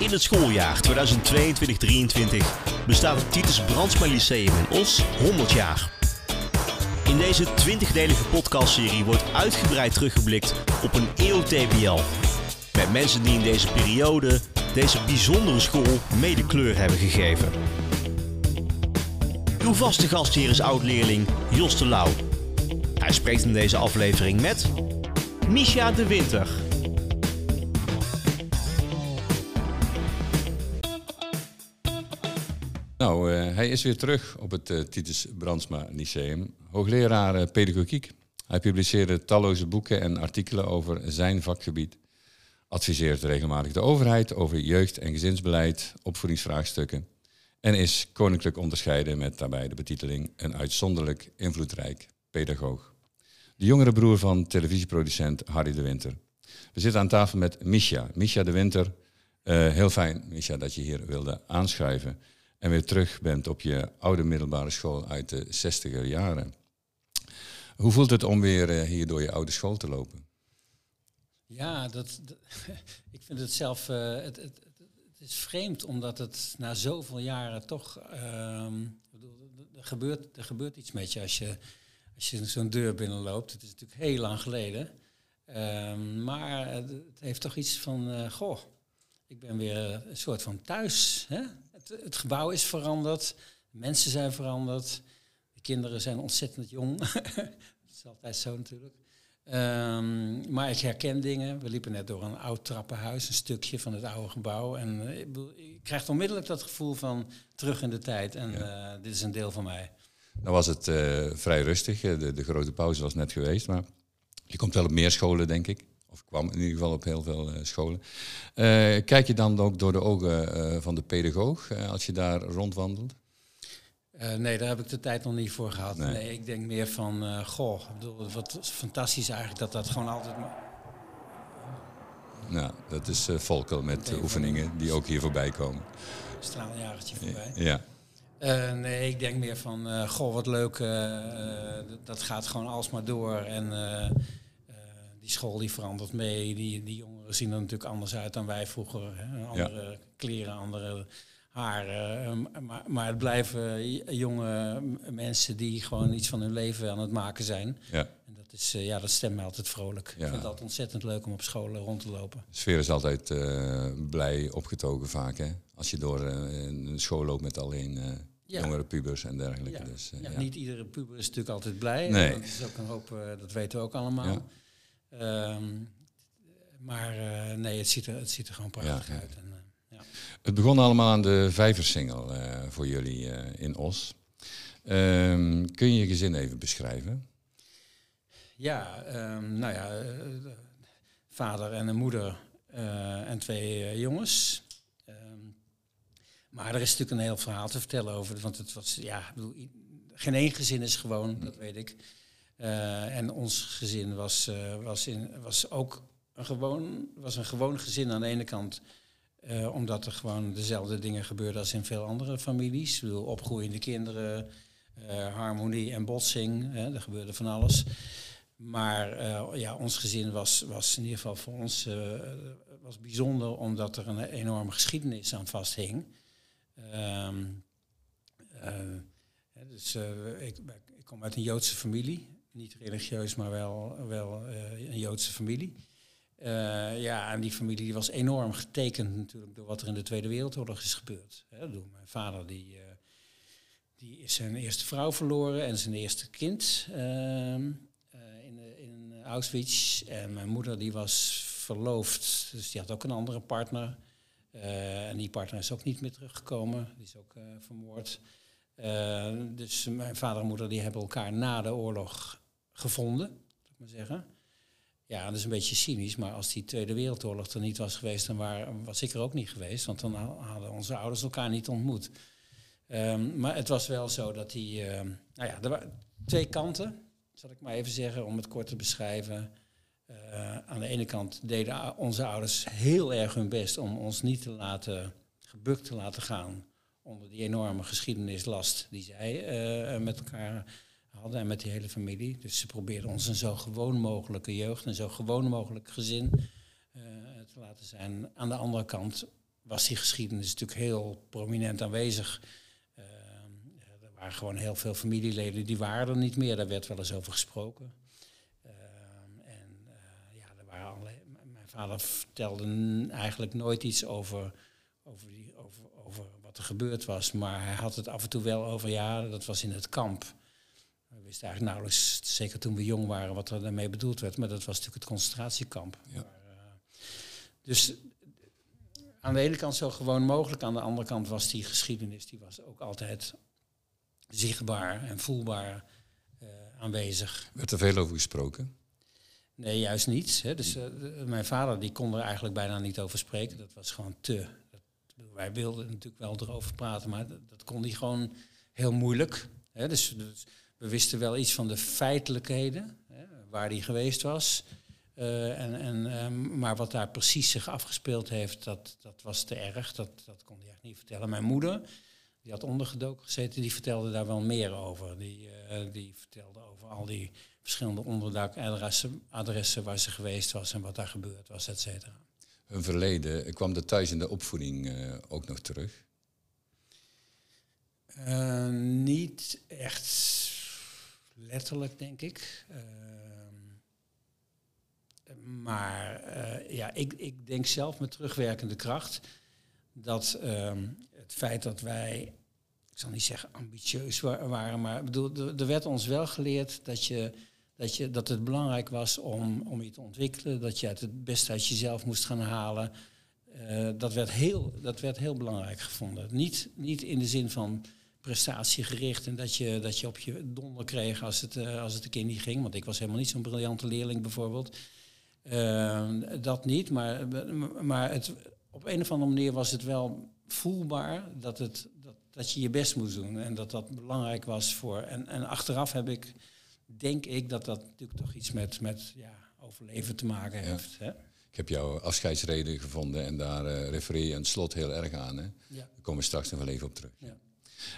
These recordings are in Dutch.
In het schooljaar 2022-2023 bestaat het Titus Brandsma Lyceum in Os 100 jaar. In deze 20-delige podcastserie wordt uitgebreid teruggeblikt op een eeuw. Met mensen die in deze periode deze bijzondere school mede kleur hebben gegeven. Uw vaste gastheer is oud-leerling Jos de Lauw. Hij spreekt in deze aflevering met Misha de Winter. Nou, uh, hij is weer terug op het uh, Titus Brandsma Lyceum. Hoogleraar uh, pedagogiek. Hij publiceerde talloze boeken en artikelen over zijn vakgebied. Adviseert regelmatig de overheid over jeugd- en gezinsbeleid, opvoedingsvraagstukken. En is koninklijk onderscheiden met daarbij de betiteling een uitzonderlijk invloedrijk pedagoog. De jongere broer van televisieproducent Harry de Winter. We zitten aan tafel met Misha. Misha de Winter. heel fijn, Misha, dat je hier wilde aanschuiven en weer terug bent op je oude middelbare school uit de 60er jaren. Hoe voelt het om weer eh, hier door je oude school te lopen? Ja, dat, ik vind het zelf. Uh, het, het, het, is vreemd omdat het na zoveel jaren toch. Uh, er, gebeurt, er gebeurt iets met je als je, als je zo'n deur binnenloopt. Het is natuurlijk heel lang geleden. Uh, maar het heeft toch iets van. Uh, goh, ik ben weer een soort van thuis. Hè? Het, gebouw is veranderd, de mensen zijn veranderd, de kinderen zijn ontzettend jong. dat is altijd zo natuurlijk. Um, maar ik herken dingen. We liepen net door een oud trappenhuis, een stukje van het oude gebouw. En uh, ik krijg onmiddellijk dat gevoel van terug in de tijd. En ja. uh, dit is een deel van mij. Nou was het uh, vrij rustig. De, de, grote pauze was net geweest. Maar je komt wel op meer scholen, denk ik. Of kwam in ieder geval op heel veel uh, scholen. Uh, kijk je dan ook door de ogen uh, van de pedagoog als je daar rondwandelt? nee, daar heb ik de tijd nog niet voor gehad. Nee, nee ik denk meer van, goh, bedoel, wat fantastisch eigenlijk dat dat gewoon altijd... Nou, dat is Volkel met oefeningen die ook hier voorbij komen. Straaljagertje voorbij. ja. Uh, nee, ik denk meer van, uh, goh, wat leuk, uh, dat gaat gewoon alsmaar door. En die school die verandert mee. Die, die jongeren zien er natuurlijk anders uit dan wij vroeger. Hè? Andere ja. kleren, andere haren. Maar, maar het blijven jonge mensen die gewoon iets van hun leven aan het maken zijn. Ja. En dat, is, ja, dat stemt mij altijd vrolijk. Ja. Ik vind het ontzettend leuk om op scholen rond te lopen. De sfeer is altijd uh, blij opgetogen vaak. Hè? Als je door uh, een school loopt met alleen... Uh, ja. jongere pubers en dergelijke. Ja. Dus, ja, Niet iedere puber is natuurlijk altijd blij. Nee. Dat, is ook een hoop, dat weten we ook allemaal. Um, maar uh, nee, het ziet, er, het ziet er gewoon prachtig ja, uit. En, uh, ja. Het begon allemaal aan de vijversingel uh, voor jullie in Os. Um, kun je je gezin even beschrijven? Ja, um, nou ja, vader en een moeder en twee jongens. maar er is natuurlijk een heel verhaal te vertellen over, want het was, ja, bedoel, geen één gezin is gewoon, dat weet ik. Uh, en ons gezin was, uh, was, in, was ook een gewoon, was een gewoon gezin aan de ene kant. Uh, omdat er gewoon dezelfde dingen gebeurden als in veel andere families. Ik bedoel, opgroeiende kinderen, harmonie en botsing. Hè, er gebeurde van alles. Maar ja, ons gezin was, was in ieder geval voor ons was bijzonder omdat er een enorme geschiedenis aan vasthing. Um, dus ik, ik kom uit een Joodse familie niet religieus, maar wel, wel uh, een Joodse familie. Uh, ja, en die familie die was enorm getekend natuurlijk door wat er in de Tweede Wereldoorlog is gebeurd. Mijn vader die, uh, die is zijn eerste vrouw verloren en zijn eerste kind ehm, in, in Auschwitz. En mijn moeder die was verloofd, dus die had ook een andere partner. en die partner is ook niet meer teruggekomen, die is ook vermoord. Uh, dus mijn vader en moeder die hebben elkaar na de oorlog gevonden, zou ik maar zeggen. Ja, dat is een beetje cynisch, maar als die Tweede Wereldoorlog er niet was geweest, dan was ik er ook niet geweest, want dan hadden onze ouders elkaar niet ontmoet. Um, maar het was wel zo dat die, uh, nou ja, er waren twee kanten, zal ik maar even zeggen, om het kort te beschrijven. Uh, aan de ene kant deden onze ouders heel erg hun best om ons niet te laten, gebukt te laten gaan onder die enorme geschiedenislast die zij uh, met elkaar hadden en met die hele familie. Dus ze probeerden ons een zo gewoon mogelijke jeugd, een zo gewoon mogelijk gezin uh, te laten zijn. Aan de andere kant was die geschiedenis natuurlijk heel prominent aanwezig. Uh, er waren gewoon heel veel familieleden die waren er niet meer. Daar werd wel eens over gesproken. En ja, mijn vader vertelde eigenlijk nooit iets over, over, die, wat er gebeurd was. Maar hij had het af en toe wel over, ja, dat was in het kamp. We wisten eigenlijk nauwelijks, zeker toen we jong waren, wat er daarmee bedoeld werd. Maar dat was natuurlijk het concentratiekamp. Ja. Maar, dus aan de ene kant zo gewoon mogelijk. Aan de andere kant was die geschiedenis die was ook altijd zichtbaar en voelbaar uh, aanwezig. Werd er veel over gesproken? Nee, juist niet. Hè. Dus uh, mijn vader die kon er eigenlijk bijna niet over spreken. Dat was gewoon te. Wij wilden natuurlijk wel erover praten, maar dat, kon hij gewoon heel moeilijk. Hè. Dus, dus, we wisten wel iets van de feitelijkheden, hè, waar hij geweest was. Uh, en, en, um, maar wat daar precies zich afgespeeld heeft, dat, dat was te erg. Dat, dat kon hij echt niet vertellen. Mijn moeder, die had ondergedoken gezeten, die vertelde daar wel meer over. Die, uh, die vertelde over al die verschillende onderdakadressen adressen waar ze geweest was en wat daar gebeurd was, et cetera. Hun verleden, kwam dat thuis in de opvoeding uh, ook nog terug? niet echt letterlijk, denk ik. Maar uh, ja, ik, ik denk zelf met terugwerkende kracht dat um, het feit dat wij, ik zal niet zeggen ambitieus waren, maar bedoel, er werd ons wel geleerd dat, je, dat, je, dat het belangrijk was om, om je te ontwikkelen, dat je het beste uit jezelf moest gaan halen. Uh, dat, werd heel, dat werd heel belangrijk gevonden. Niet, niet in de zin van prestatiegericht en dat je, dat je op je donder kreeg als het, uh, als het een keer niet ging. Want ik was helemaal niet zo'n briljante leerling bijvoorbeeld. Uh, dat niet, maar, maar het, op een of andere manier was het wel voelbaar dat, het, dat, dat je je best moest doen en dat dat belangrijk was voor. En, en achteraf heb ik, denk ik, dat dat natuurlijk toch iets met, met ja, overleven te maken heeft. Ja. Hè? Ik heb jouw afscheidsreden gevonden en daar uh, refereer je het slot heel erg aan. Hè? Ja. Daar komen we straks nog wel even op terug. Ja.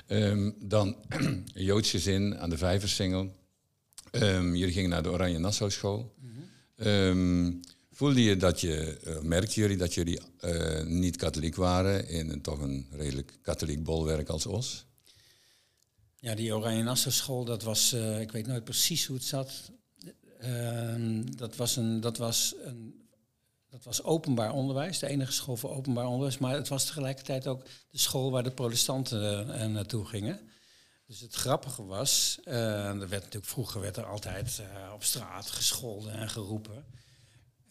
Um, dan een Joods gezin aan de Vijversingel. Um, jullie gingen naar de Oranje Nassau School. Mm -hmm. Um, voelde je dat je, uh, merkten jullie dat jullie uh, niet katholiek waren in een, toch een redelijk katholiek bolwerk als Os? Ja, die Oranje Nassau school, dat was, uh, ik weet nooit precies hoe het zat. Ehm, dat, was een, dat, was een, dat was openbaar onderwijs, de enige school voor openbaar onderwijs. Maar het was tegelijkertijd ook de school waar de protestanten naartoe gingen. Dus het grappige was, uh, er werd natuurlijk, vroeger werd er altijd uh, op straat gescholden en geroepen.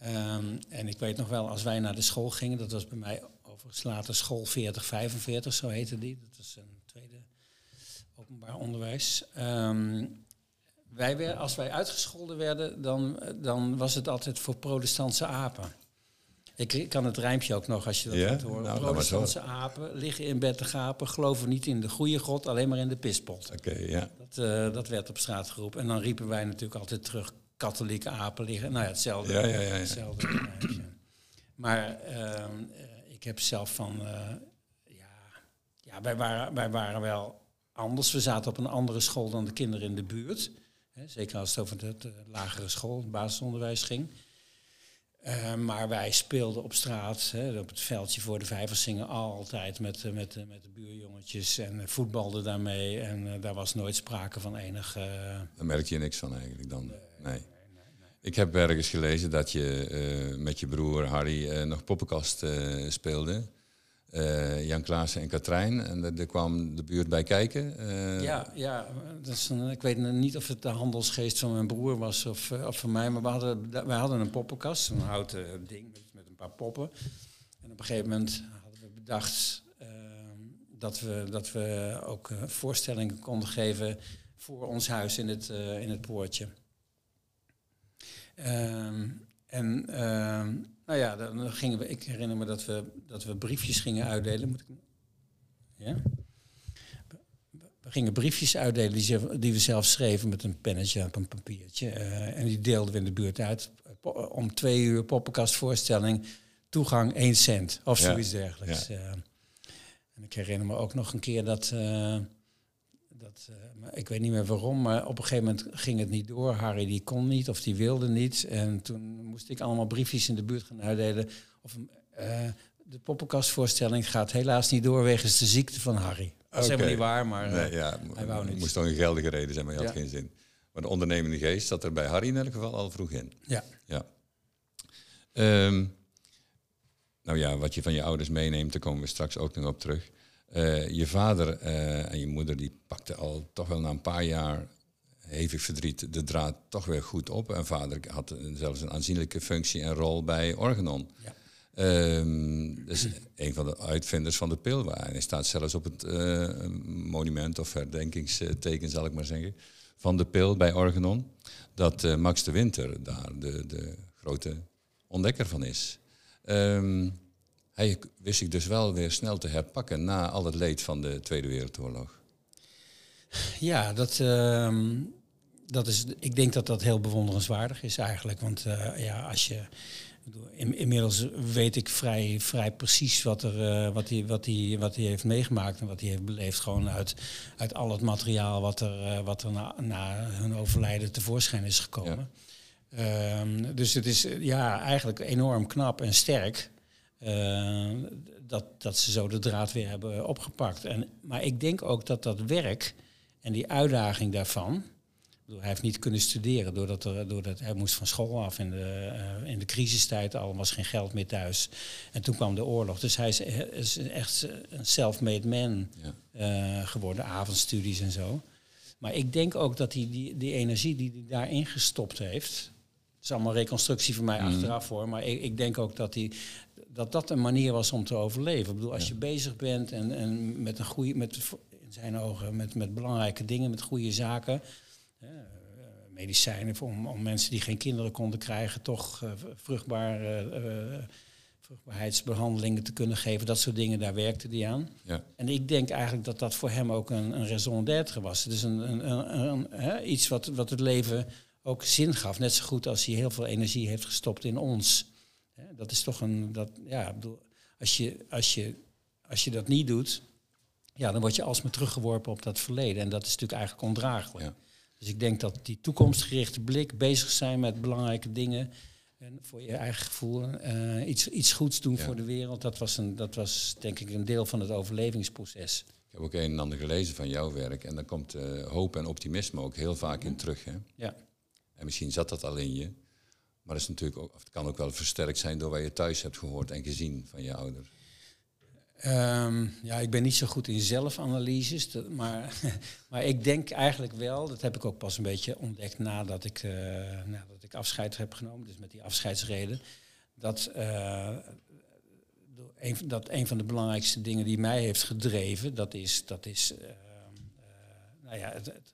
Um, en ik weet nog wel, als wij naar de school gingen, dat was bij mij overigens later school 4045, zo heette die. Dat was een openbaar onderwijs. Um, wij weer, als wij uitgescholden werden, dan, dan was het altijd voor protestantse apen. Ik kan het rijmpje ook nog als je dat ja? wilt horen. Nou, Protestantse apen liggen in bed te gapen, geloven niet in de goede God, alleen maar in de pispot. Oké, okay, ja. Dat, uh, dat werd op straat geroepen. En dan riepen wij natuurlijk altijd terug, katholieke apen liggen. Nou ja, hetzelfde. Ja, ja, ja, hetzelfde rijmpje. Maar uh, ik heb zelf van, uh, ja, ja wij, waren, wij waren wel anders. We zaten op een andere school dan de kinderen in de buurt. Zeker als het over de, lagere school, het basisonderwijs ging. Uh, maar wij speelden op straat, hè, op het veldje voor de Vijversingen, altijd met, uh, met, uh, met de buurjongetjes en voetbalden daarmee. En daar was nooit sprake van enig... Daar merk je niks van eigenlijk dan? Nee. nee. nee, nee Ik heb ergens gelezen dat je met je broer Harry nog poppenkast speelde. Uh, Jan Klaassen en Katrijn. En er kwam de buurt bij kijken. Uh, ja, ja ik weet niet of het de handelsgeest van mijn broer was of, uh, of van mij. Maar we hadden, hadden een poppenkast, een houten ding met, met een paar poppen. En op een gegeven moment hadden we bedacht dat, we, dat we ook voorstellingen konden geven voor ons huis in het, in het poortje. Ehm, en ehm, nou ja, dan gingen we, ik herinner me dat we, dat we briefjes gingen uitdelen. Moet ik, ja? We gingen briefjes uitdelen die, die we zelf schreven met een pennetje op een papiertje. Uh, en die deelden we in de buurt uit. Om twee uur poppenkastvoorstelling, toegang 1 cent of zoiets dergelijks. Ja. Uh, en ik herinner me ook nog een keer dat... Uh, dat, ik weet niet meer waarom, maar op een gegeven moment ging het niet door. Harry die kon niet of die wilde niet. En toen moest ik allemaal briefjes in de buurt gaan uitdelen. Of uh, de poppenkastvoorstelling gaat helaas niet door wegens de ziekte van Harry. Dat is helemaal niet waar, maar eh, Nee, ja, hij wou niet. moest toch een geldige reden zijn, maar je had Ja. geen zin. Maar de ondernemende geest zat er bij Harry in elk geval al vroeg in. ja. Ja. Ehm, nou ja, wat je van je ouders meeneemt, daar komen we straks ook nog op terug. Eh, je vader eh, en je moeder die pakten al toch wel na een paar jaar hevig verdriet de draad toch weer goed op. En vader had zelfs een aanzienlijke functie en rol bij Organon. Ja. Ehm, dus een van de uitvinders van de pil. En hij staat zelfs op het eh, monument of herdenkingsteken, zal ik maar zeggen, van de pil bij Organon. Dat Max de Winter daar de, de grote ontdekker van is. Ehm, hij wist zich dus wel weer snel te herpakken na al het leed van de Tweede Wereldoorlog. Ja, dat, ehm, dat is, ik denk dat dat heel bewonderenswaardig is eigenlijk. Want eh, ja, als je. ik In, inmiddels weet ik vrij, vrij precies wat, er, eh, wat, hij, wat, hij, wat hij heeft meegemaakt en wat hij heeft beleefd. Gewoon uit, uit al het materiaal wat er, eh, wat er na, na hun overlijden tevoorschijn is gekomen. Ehm, dus het is ja, eigenlijk enorm knap en sterk. Eh, dat, dat ze zo de draad weer hebben opgepakt. En, maar ik denk ook dat dat werk en die uitdaging daarvan. Hij heeft niet kunnen studeren doordat, er, doordat hij moest van school af in de, eh, in de crisistijd. Al was geen geld meer thuis. En toen kwam de oorlog. Dus hij is, is echt een self-made man Ja. eh, geworden. Avondstudies en zo. Maar ik denk ook dat hij die, die energie die hij daarin gestopt heeft. Het is allemaal reconstructie voor mij achteraf hoor. Maar ik, ik denk ook dat, die, dat dat een manier was om te overleven. Ik bedoel, als je bezig bent en, en met een goede, met, in zijn ogen, met, met belangrijke dingen, met goede zaken. eh, medicijnen om, om mensen die geen kinderen konden krijgen, toch vruchtbaar, eh, vruchtbaarheidsbehandelingen te kunnen geven. Dat soort dingen, daar werkte hij aan. Ja. En ik denk eigenlijk dat dat voor hem ook een, een raison d'être was. Het is een, een, een, een- hè, iets wat, wat het leven ook zin gaf. Net zo goed als hij heel veel energie heeft gestopt in ons. Dat is toch een. Dat, ja, als, je, als, je, als je dat niet doet, ja, dan word je alsmaar teruggeworpen op dat verleden. En dat is natuurlijk eigenlijk ondraaglijk. Ja. Dus ik denk dat die toekomstgerichte blik, bezig zijn met belangrijke dingen. En voor je eigen gevoel eh, iets, iets goeds doen Ja. voor de wereld. Dat was, een, dat was denk ik een deel van het overlevingsproces. Ik heb ook een en ander gelezen van jouw werk. En daar komt eh, hoop en optimisme ook heel vaak in terug. Hè? Ja. En misschien zat dat al in je. Maar het, is natuurlijk ook, of het kan ook wel versterkt zijn door wat je thuis hebt gehoord en gezien van je ouders. Ehm, ja, ik ben niet zo goed in zelfanalyses, maar, maar ik denk eigenlijk wel, dat heb ik ook pas een beetje ontdekt nadat ik, eh, nadat ik afscheid heb genomen, dus met die afscheidsreden, dat, eh, een, dat een van de belangrijkste dingen die mij heeft gedreven, dat is, dat is ehm, eh, nou ja, het, het,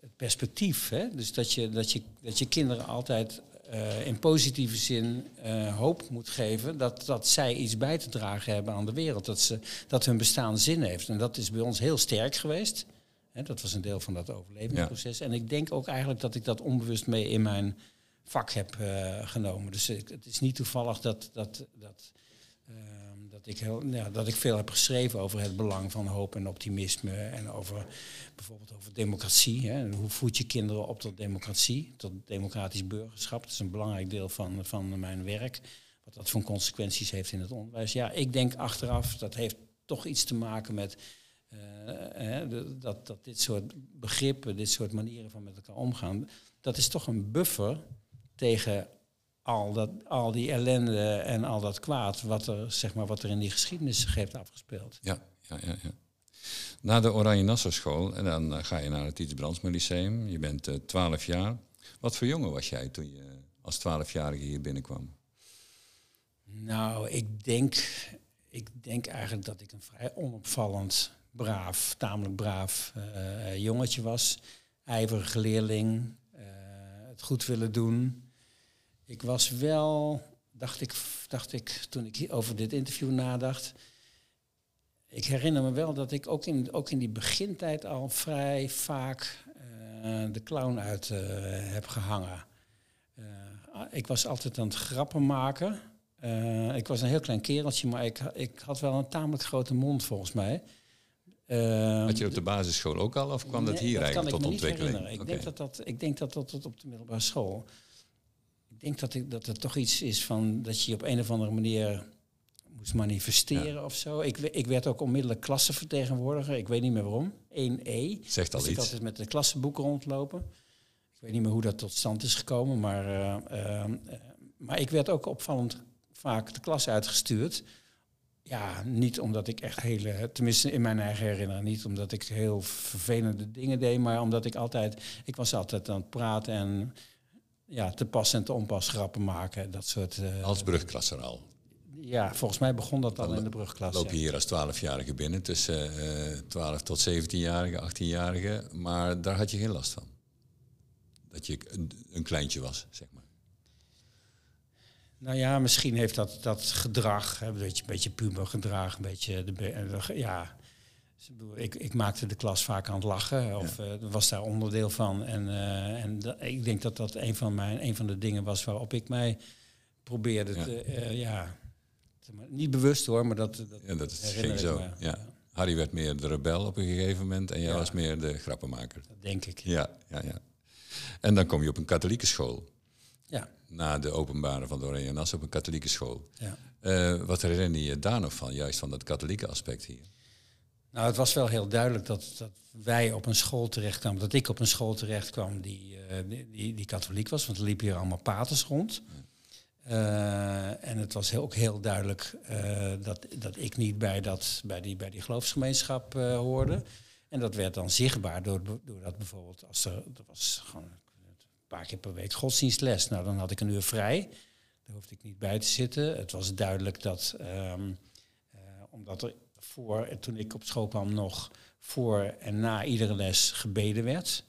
het perspectief. Hè? Dus dat je, dat, je, dat je kinderen altijd eh, in positieve zin eh, hoop moet geven dat, dat zij iets bij te dragen hebben aan de wereld. Dat, ze, dat hun bestaan zin heeft. En dat is bij ons heel sterk geweest. Hè, dat was een deel van dat overlevingsproces. En ik denk ook eigenlijk dat ik dat onbewust mee in mijn vak heb eh, genomen. Dus het is niet toevallig dat, dat, dat, dat, ik heel, ja, dat ik veel heb geschreven over het belang van hoop en optimisme. En over bijvoorbeeld over democratie. Hè. Hoe voed je kinderen op tot democratie, tot democratisch burgerschap? Dat is een belangrijk deel van, van mijn werk. Wat dat voor consequenties heeft in het onderwijs. Ja, ik denk achteraf, dat heeft toch iets te maken met eh, de- dat, dat dit soort begrippen, dit soort manieren van met elkaar omgaan, dat is toch een buffer tegen al, dat, al die ellende en al dat kwaad wat er, zeg maar, wat er in die geschiedenis zich heeft afgespeeld. Ja, ja, ja. ja. Na de Oranje Nassau school en dan eh, ga je naar het Iets Brandsma Lyceum. Je bent eh, 12 jaar. Wat voor jongen was jij toen je als 12-jarige hier binnenkwam? Nou, ik denk, ik denk eigenlijk dat ik een vrij onopvallend, braaf, tamelijk braaf eh, jongetje was. Ijverige leerling, eh, het goed willen doen. Ik was wel, dacht ik, dacht ik toen ik over dit interview nadacht. Ik herinner me wel dat ik ook in, ook in die begintijd al vrij vaak eh, de clown uit eh, heb gehangen. Eh, ik was altijd aan het grappen maken. Ik was een heel klein kereltje, maar ik, ik had wel een tamelijk grote mond volgens mij. Had je op de basisschool ook al of kwam dat hier eigenlijk tot ontwikkeling? Ik, denk dat dat, ik denk dat dat tot op de middelbare school. Ik denk dat, ik, dat het toch iets is van dat je op een of andere manier moest manifesteren of zo. Ik, ik werd ook onmiddellijk klassenvertegenwoordiger. Ik weet niet meer waarom. 1E. Zegt al Dus ik iets. altijd met de klassenboeken rondlopen. Ik weet niet meer hoe dat tot stand is gekomen, maar, eh, eh, eh, maar ik werd ook opvallend vaak de klas uitgestuurd. Ja, niet omdat ik echt hele, tenminste in mijn eigen herinnering, niet omdat ik heel vervelende dingen deed, maar omdat ik altijd, ik was altijd aan het praten en ja, te pas en te onpas grappen maken, dat soort. eh, Als brugklasser al. ja, volgens mij begon dat al Dan in de brugklas. Loop je hier als 12-jarige binnen, tussen eh 12 tot 17-jarige, 18-jarige. Maar daar had je geen last van. Dat je een, een kleintje was, zeg maar. Nou ja, misschien heeft dat, dat gedrag, hè, een beetje, een beetje pubergedrag, een beetje, de, eh, de- ja. Dus ik Ik, maakte de klas vaak aan het lachen, of eh, was daar onderdeel van. En, eh, en dat- ik denk dat dat een van, mijn, een van de dingen was waarop ik mij probeerde Ja. te, eh, ja, niet bewust hoor, maar dat, dat Ja, dat ging zo. me. Ja. Harry werd meer de rebel op een gegeven moment en jij was meer de grappenmaker. Dat denk ik. Ja, ja, ja. En dan kom je op een katholieke school. Ja, Na de openbare van de Oranje Nas op een katholieke school. ja. Wat herinner je je daar nog van, juist van dat katholieke aspect hier? Nou, het was wel heel duidelijk dat, dat wij op een school terechtkwamen, dat ik op een school terecht kwam die, eh, die, die, die katholiek was, want er liepen hier allemaal paters rond. Eh, en het was ook heel duidelijk eh, dat, dat ik niet bij, dat, bij, die, bij die geloofsgemeenschap hoorde. En dat werd dan zichtbaar door, doordat bijvoorbeeld, als er, er was gewoon een paar keer per week godsdienstles, nou dan had ik een uur vrij. Daar hoefde ik niet bij te zitten. Het was duidelijk dat, ehm, eh, omdat er voor, toen ik op school kwam, nog voor en na iedere les gebeden werd.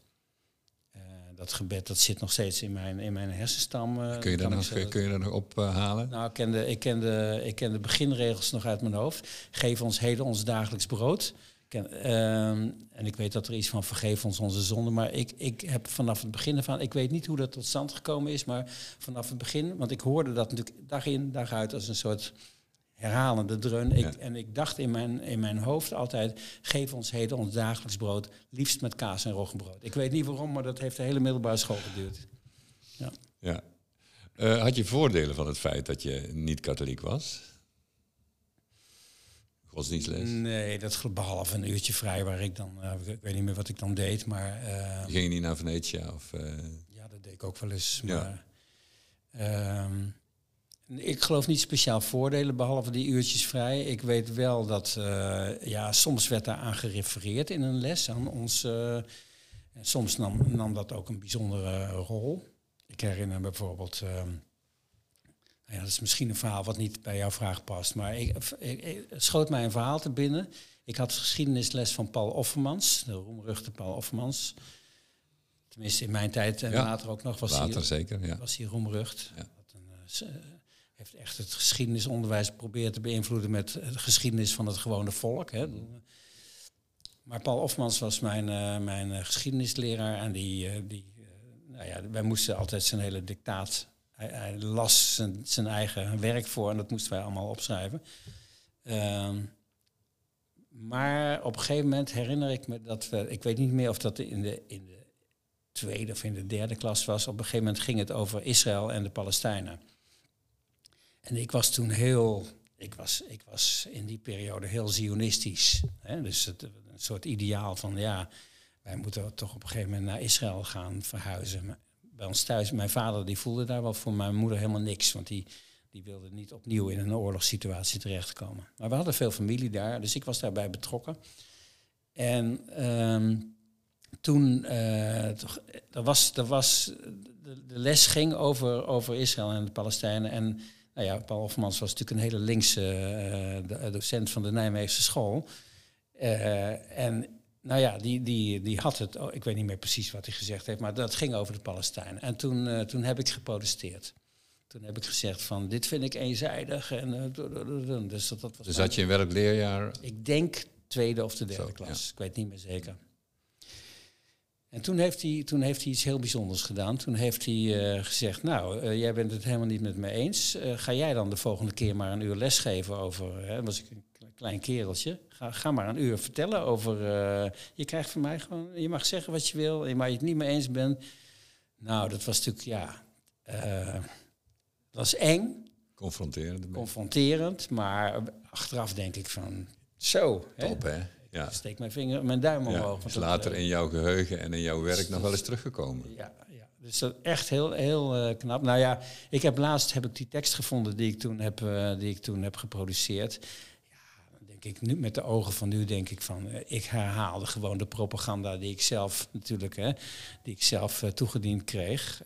Eh, dat gebed dat zit nog steeds in mijn, in mijn hersenstam. eh, Kun je ik nog, kun je daar nog op eh? Nou, ik ken, de, ik, ken de, ik ken de beginregels nog uit mijn hoofd. Geef ons heden ons dagelijks brood. Ken, ehm, en ik weet dat er iets van vergeef ons onze zonden. Maar ik, ik heb vanaf het begin ervan, ik weet niet hoe dat tot stand gekomen is, maar vanaf het begin, want ik hoorde dat natuurlijk dag in, dag uit als een soort herhalende dreun. Ik, Ja. En ik dacht in mijn, in mijn hoofd altijd, geef ons heden ons dagelijks brood, liefst met kaas en roggebrood. Ik weet niet waarom, maar dat heeft de hele middelbare school geduurd. Ja. Eh, had je voordelen van het feit dat je niet katholiek was? Godsdienstles? Nee, dat behalve een uurtje vrij waar ik dan, eh, ik weet niet meer wat ik dan deed, maar eh, Ging je niet naar Venetia? Of, eh, ja, dat deed ik ook wel eens. Ja. Maar, ehm, ik geloof niet speciaal voordelen behalve die uurtjes vrij. Ik weet wel dat, eh, ja, soms werd daar aan gerefereerd in een les aan ons. eh, soms nam, nam dat ook een bijzondere rol. Ik herinner me bijvoorbeeld. ehm, nou ja, dat is misschien een verhaal wat niet bij jouw vraag past. Maar ik, ik- ik- het schoot mij een verhaal te binnen. Ik had geschiedenisles van Paul Offermans, de roemruchte Paul Offermans. Tenminste, in mijn tijd en Ja, later ook nog was later hij, zeker, ja. was hij roemrucht. Ja. Wat een, eh, eh, heeft echt het geschiedenisonderwijs geprobeerd te beïnvloeden met de geschiedenis van het gewone volk. Hè. Maar Paul Offermans was mijn, eh, mijn eh, geschiedenisleraar en die, eh, die nou ja, wij moesten altijd zijn hele dictaat. Hij, hij las zijn, zijn eigen werk voor en dat moesten wij allemaal opschrijven. Ehm, maar op een gegeven moment herinner ik me dat we, ik weet niet meer of dat in de, in de tweede of in de derde klas was. Op een gegeven moment ging het over Israël en de Palestijnen. En ik was toen heel, ik was, ik was in die periode heel zionistisch. Hè? Dus het, een soort ideaal van ja, wij moeten toch op een gegeven moment naar Israël gaan verhuizen. Maar Bij ons thuis, mijn vader die voelde daar wel voor mijn moeder helemaal niks. Want die, die wilde niet opnieuw in een oorlogssituatie terechtkomen. Maar we hadden veel familie daar, dus ik was daarbij betrokken. En ehm, toen, toch, er was, er was, de, de les ging over, over Israël en de Palestijnen. En nou ja, Paul Hofmans was natuurlijk een hele linkse eh, de- docent van de Nijmeegse school. Eh, en nou ja, die, die, die had het, oh, ik weet niet meer precies wat hij gezegd heeft, maar dat ging over de Palestijnen. En toen, eh, toen heb ik geprotesteerd. Toen heb ik gezegd van, dit vind ik eenzijdig. En, eh, du- du- du- du. dus dat, dat was Dus had je in welk leerjaar? ik denk tweede of de derde Zo, klas. Ik weet niet meer zeker. En toen heeft, hij, toen heeft hij iets heel bijzonders gedaan. Toen heeft hij eh, gezegd, nou, eh, jij bent het helemaal niet met me eens. Eh, ga jij dan de volgende keer maar een uur lesgeven over... Hè, was ik een kle- klein kereltje. Ga, ga maar een uur vertellen over... je krijgt van mij gewoon... Je mag zeggen wat je wil, maar je het niet mee eens bent. Nou, dat was natuurlijk, ja... dat was eng. Confronterend. confronterend, maar achteraf denk ik van zo. hè, Top, hè? Ja. Steek mijn vinger, mijn duim omhoog. ja. Is later eh, in jouw geheugen en in jouw werk nog wel eens teruggekomen. Ja, ja. dus dat echt heel, heel eh, knap. Nou ja, ik heb laatst heb ik die tekst gevonden die ik toen heb, eh, die ik toen heb geproduceerd. Ja, dan denk ik nu met de ogen van nu denk ik van, ik herhaalde gewoon de propaganda die ik zelf natuurlijk, hè, die ik zelf toegediend kreeg.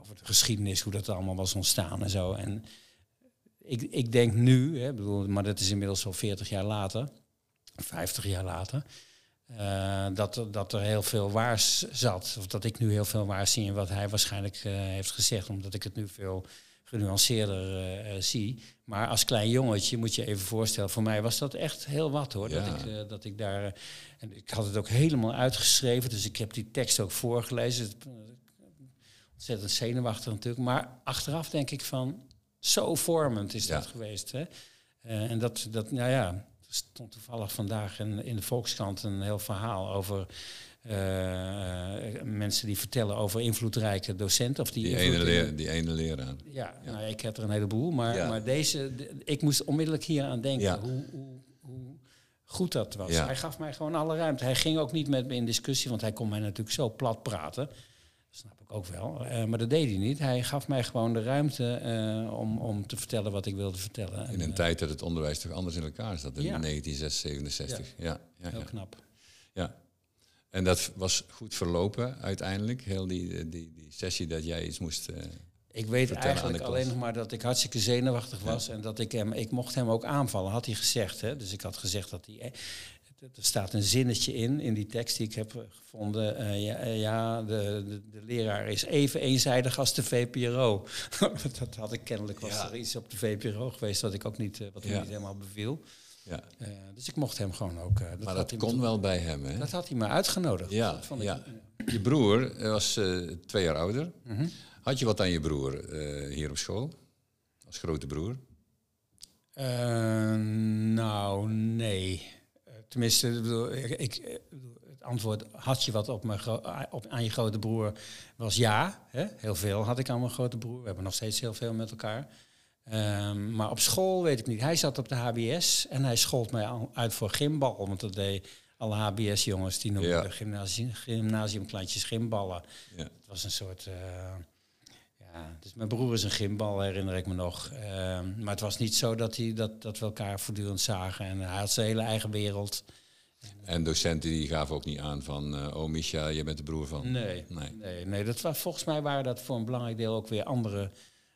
Over de geschiedenis, hoe dat allemaal was ontstaan en zo. En ik, ik denk nu, hè, bedoel, maar dat is inmiddels al 40 jaar later, 50 jaar later. Eh, dat, er- dat er heel veel waars zat. Of dat ik nu heel veel waars zie in wat hij waarschijnlijk eh, heeft gezegd. Omdat ik het nu veel genuanceerder eh, zie. Maar als klein jongetje moet je even voorstellen. Voor mij was dat echt heel wat hoor. Dat, ik, dat ik daar... en ik had het ook helemaal uitgeschreven. Dus ik heb die tekst ook voorgelezen. Ontzettend zenuwachtig natuurlijk. Maar achteraf denk ik van... Zo vormend is Ja. dat geweest. Hè? Eh, en dat, dat, nou ja, er stond toevallig vandaag in, in de Volkskrant een heel verhaal over eh, mensen die vertellen over invloedrijke docenten. Of die, Die ene, leer, die ene leraar. Ja, Nou, ja, ik heb er een heleboel, maar, Ja. maar deze, de- ik moest onmiddellijk hier aan denken hoe, hoe, hoe goed dat was. Hij gaf mij gewoon alle ruimte. Hij ging ook niet met me in discussie, want hij kon mij natuurlijk zo plat praten. Dat snap ik ook wel. Eh, maar dat deed hij niet. Hij gaf mij gewoon de ruimte eh, om, om te vertellen wat ik wilde vertellen. En, In een eh, tijd dat het onderwijs toch anders in elkaar zat, in Ja. 1967. Ja. Ja, heel ja, knap. ja. En dat was goed verlopen uiteindelijk, heel die, die, die sessie dat jij iets moest... Ik weet eigenlijk alleen nog maar dat ik hartstikke zenuwachtig was en dat ik hem, ik mocht hem ook aanvallen, had hij gezegd. Hè? Dus ik had gezegd dat hij. Er staat een zinnetje in, in die tekst die ik heb eh, gevonden. eh, ja, eh, ja de, de, de leraar is even eenzijdig als de VPRO. dat had ik kennelijk, was Ja. er iets op de VPRO geweest wat ik ook niet, wat me Ja. niet helemaal beviel. ja. Dus ik mocht hem gewoon ook. eh, dat Maar dat kon wel bij hem, hè? Dat had hij me uitgenodigd. Ja, Dat vond ik- ja. Je broer was twee jaar ouder. Mhm. Had je wat aan je broer hier op school? Als grote broer? Nou, nee. Tenminste, ik het antwoord had je wat op mijn op, aan je grote broer was ja. Hè? Heel veel had ik aan mijn grote broer. We hebben nog steeds heel veel met elkaar. Ehm, maar op school weet ik niet. Hij zat op de HBS en hij schold mij uit voor gymbal. Want dat deed alle HBS-jongens, die noemen Ja. gymnasiumklantjes gymballen. Ja. Het was een soort. eh, ja, dus mijn broer is een gymbal, herinner ik me nog. Ehm, maar het was niet zo dat, hij, dat, dat we elkaar voortdurend zagen. En hij had zijn hele eigen wereld. En docenten die gaven ook niet aan van... eh, oh, Misha, je bent de broer van... Nee, Nee. nee, nee, dat was, volgens mij waren dat voor een belangrijk deel ook weer andere,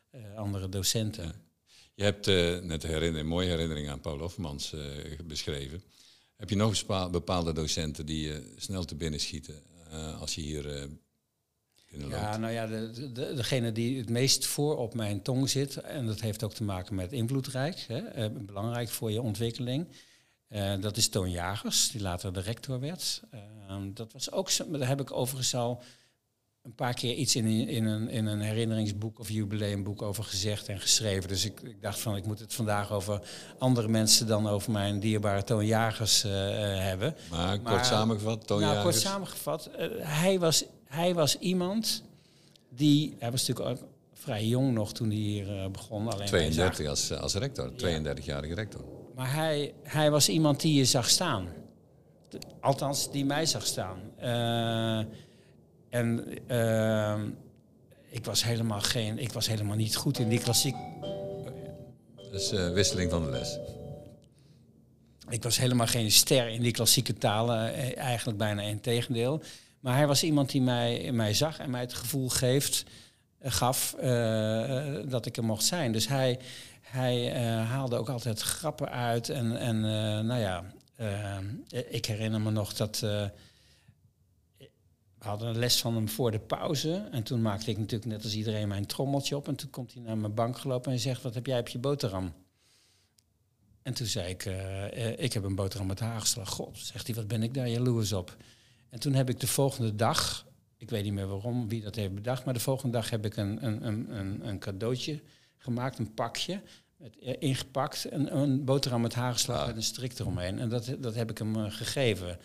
eh, andere docenten. Je hebt eh, net een, herinner- een mooie herinnering aan Paul Hofmans beschreven. Heb je nog eens bepaalde docenten die je snel te binnen schieten als je hier Ja, nou ja, de, de, degene die het meest voor op mijn tong zit, en dat heeft ook te maken met invloedrijk, hè, eh, belangrijk voor je ontwikkeling. eh, dat is Toon Jagers, die later de rector werd. Eh, dat was ook daar heb ik overigens al een paar keer iets in, in, een, in een herinneringsboek of jubileumboek over gezegd en geschreven. Dus ik, ik dacht van, ik moet het vandaag over andere mensen dan over mijn dierbare Toon Jagers eh, hebben. maar kort samengevat, Toon nou, kort Jagers. samengevat, eh, hij, was, hij was iemand die... Hij was natuurlijk ook vrij jong nog toen hij hier eh, begon. Alleen wij 32 als, als rector, 32-jarige rector. maar hij, hij was iemand die je zag staan. Althans, die mij zag staan. Eh, en eh, ik, was helemaal geen, ik was helemaal niet goed in die klassiek... Dus eh, wisseling van de les. Ik was helemaal geen ster in die klassieke talen, eh, eigenlijk bijna in tegendeel. Maar hij was iemand die mij, mij zag en mij het gevoel geeft, eh, gaf eh, dat ik er mocht zijn. Dus hij, hij eh, haalde ook altijd grappen uit. En, en nou ja, ik herinner me nog dat... we hadden een les van hem voor de pauze. En toen maakte ik natuurlijk net als iedereen mijn trommeltje op. En toen komt hij naar mijn bank gelopen en zegt, wat heb jij op je boterham? En toen zei ik, ik heb een boterham met haagslag. God, zegt hij, wat ben ik daar jaloers op. En toen heb ik de volgende dag, ik weet niet meer waarom, wie dat heeft bedacht, maar de volgende dag heb ik een, een, een, een, cadeautje gemaakt, een pakje, met, eh, ingepakt, een, een boterham met haagslag Ah. met een strik eromheen. En dat, dat heb ik hem eh, gegeven.